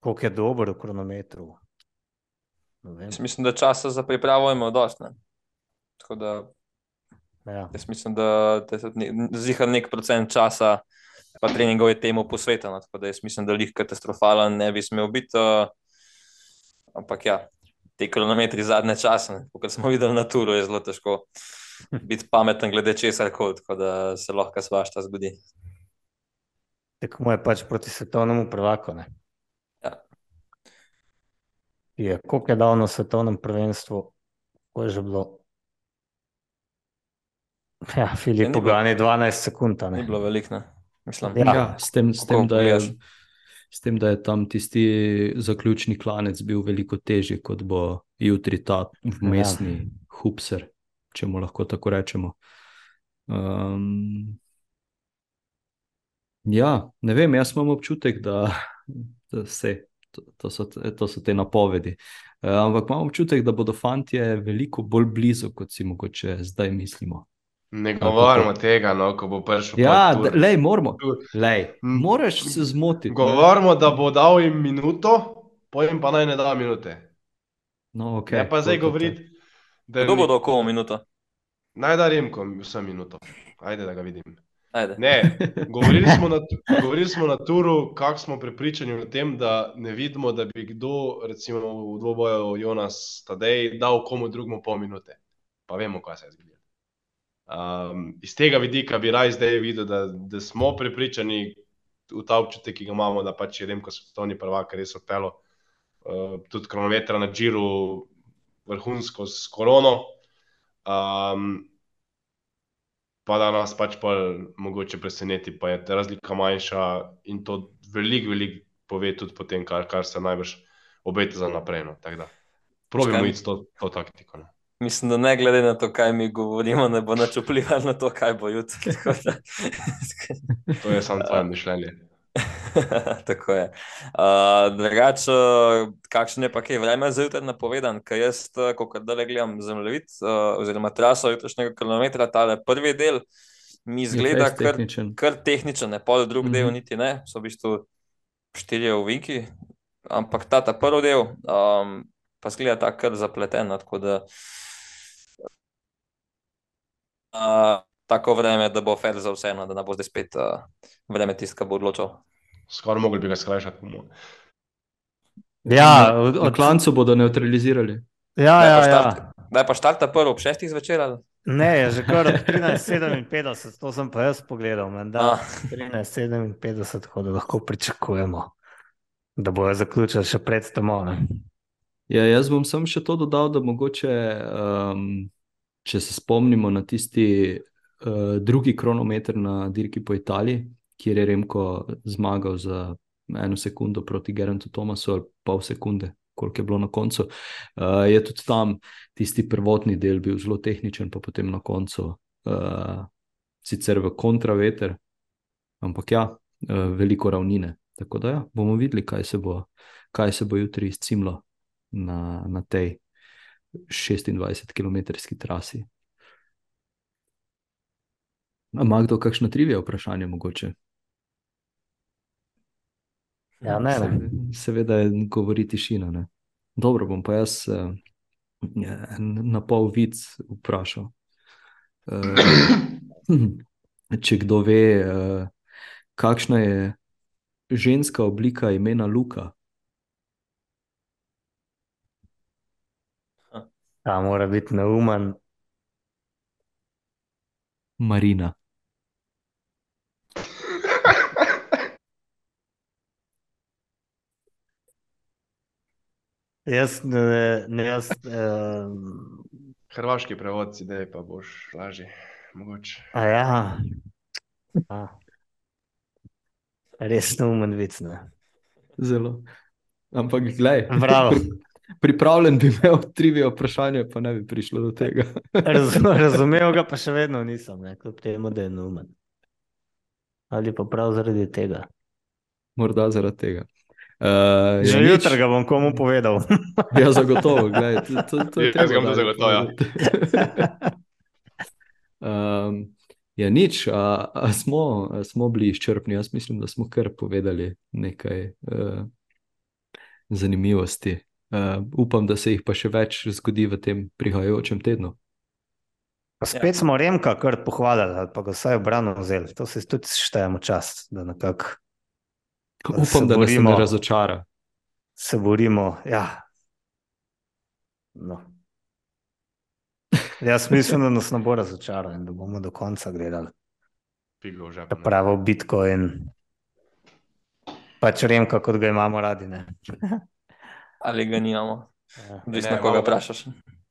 koliko je dober v kronometru. Mislim, da časa za pripravo ima dosti. Tako da ja. jaz mislim, da zihar nek procent časa, pa treningov je temu posveteno. Tako da jaz mislim, da jih katastrofalen ne bi smel biti. Uh, ampak ja, te kronometri zadnje čase, kot smo videli na turu, je zelo težko biti pameten glede česar koli, tako da se lahko svašta zgodi. Tako je pač proti svetovnemu prvaku. Ja. Je, koliko je dal na svetovnem prvenstvu, ko je že bilo? Ja, Filip Pogani, 12 sekund. Ni bilo veliko, mislim. Ja, ja s tem, s tem da je s tem, da je tam tisti zaključni klanec bil veliko težji, kot bo jutri ta vmesni ja. hupser, če mu lahko tako rečemo. Um, ja, ne vem, jaz imam občutek, da, da se. To, to, so, to so te napovedi. Uh, ampak imam občutek, da bodo fanti veliko bolj blizu, kot si mogoče zdaj mislimo. Ne govorimo tega, no, ko bo prišel. Ja, le, moramo. Lej, moraš se zmotiti. Govorimo, da bo dal jim minuto, pojem pa naj ne da minute. No, okay. Ne pa zdaj govoriti. Kdo bo dal komu minuto? Naj da Remko vsem minuto. Ajde, da ga vidim. Ajde. Ne, [LAUGHS] govorili smo na, govorili smo na turu, kako smo prepričani o tem, da ne vidimo, da bi kdo, recimo v dvoboju Jonas Tadej, dal komu drugemu pol minute. Pa vemo, kaj se je zgodilo. Um, iz tega vidika bi raj zdaj videl, da, da smo prepričani v ta občutek, ki ga imamo, da pač je Remko svetovni prvak, res odpelo uh, tudi kronometra na Džiru, vrhunsko s korono. Um, pa da nas pač pa mogoče preseneti, pa je ta razlika manjša in to veliko, veliko pove tudi po tem, kar, kar se najbrž obeta za naprej. No. Probimo iti to, to taktiko. Ne. Mislim, da ne glede na to, kaj mi govorimo, ne bo nič vplivalo na to, kaj bo jutri. [LAUGHS] to je samo tvoje [LAUGHS] mišljenje. Tako je. Uh, drugače, kakšen je pa kaj vreme za jutri napovedan, ker jaz, ko kdaj gledam zemljevid, uh, oziroma traso jutrišnjega kilometra, ta prvi del mi izgleda kar tehničen, kar tehničen ne pol drug mm -hmm. del, niti ne, so v bistvu štirje uvinki, ampak ta, ta prvi del um, pa zgleda tako zapleten. Tako da, uh, tako vreme, da bo fer za vseeno, da ne bo zdaj spet uh, vreme tisto, ki bo odločil. Skoraj mogli bi ga skrajšati. Ja, od, od klancu bodo neutralizirali. Ja, ja, ja. Da je pa štarta prvo ob šestih zvečer. Ali? Ne, je že kar [LAUGHS] 13:57, to sem pa jaz pogledal. 13:57, da lahko pričakujemo, da bojo zaključili še pred tem. Ja, jaz bom samo še to dodal, da mogoče. Um, če se spomnimo na tisti uh, drugi kronometer na dirki po Italiji, kjer je Remko zmagal za eno sekundo proti Gerantu Tomasu, ali pol sekunde, koliko je bilo na koncu. Uh, je tudi tam tisti prvotni del bil zelo tehničen, pa potem na koncu uh, sicer v kontraveter, ampak ja, uh, veliko ravnine. Tako da ja, bomo videli, kaj se bo, kaj se bo jutri izcimlo na, na tej 26-kilometrski trasi. Ima kdo kakšno trivijo vprašanje mogoče? Ja, ne, ne. Seveda je govori tišina. Ne? Dobro, bom pa jaz uh, na pol vic vprašal. Uh, [CLEARS THROAT] če kdo ve, uh, kakšna je ženska oblika imena Luka? Ta mora biti neumen. Marina. [LAUGHS] Jaz, ne, ne, jaz, uh, Hrvaški prevod, zdaj pa boš lažje. Mogoče. a ja. A. Res neumen vic. Ne. Zelo. Ampak, gledaj, Bravo. [LAUGHS] pripravljen bi imel trivijo vprašanje, pa ne bi prišlo do tega. Razum, razumel ga pa še vedno nisem, ne, kljub temu, da je neumen. Ali pa prav zaradi tega. Morda zaradi tega. Uh, Že jutri ga bom komu povedal. Ja, zagotovo. Gledaj, to, to, to je Jaz ga bom ja. [LAUGHS] povedati. um, ja, nič, a, a smo, a smo bili izčrpni. Jaz mislim, da smo kar povedali nekaj uh, zanimivosti. Uh, upam, da se jih pa še več zgodi v tem prihajajočem tednu. Pa spet smo Remka kar pohvalili, ali pa ga vsaj obrano vzeli. To se tudi štejemo čast, da nekako Upam, se da nas ne razočara. se borimo. Ja. No. Jaz mislim, da nas ne bo razočaral in da bomo do konca gledali ta pravo bitko in pač Remka, kot ga imamo radi. Ali ga nimamo, Ja. odvisno Ne, koga vprašaš.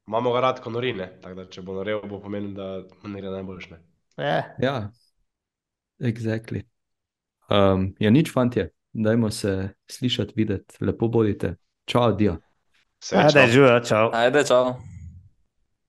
Imamo ga rad, ko nori, ne? Tako da če bo norel, bo pomenil, da mu ne gre najboljše. ne. Eh, Ja, exactly. Um, ja, nič, fantje, dajmo se slišati, videti, lepo bodite. Čau, dio. Ajde, čau. živijo, čau. Ajde, čau.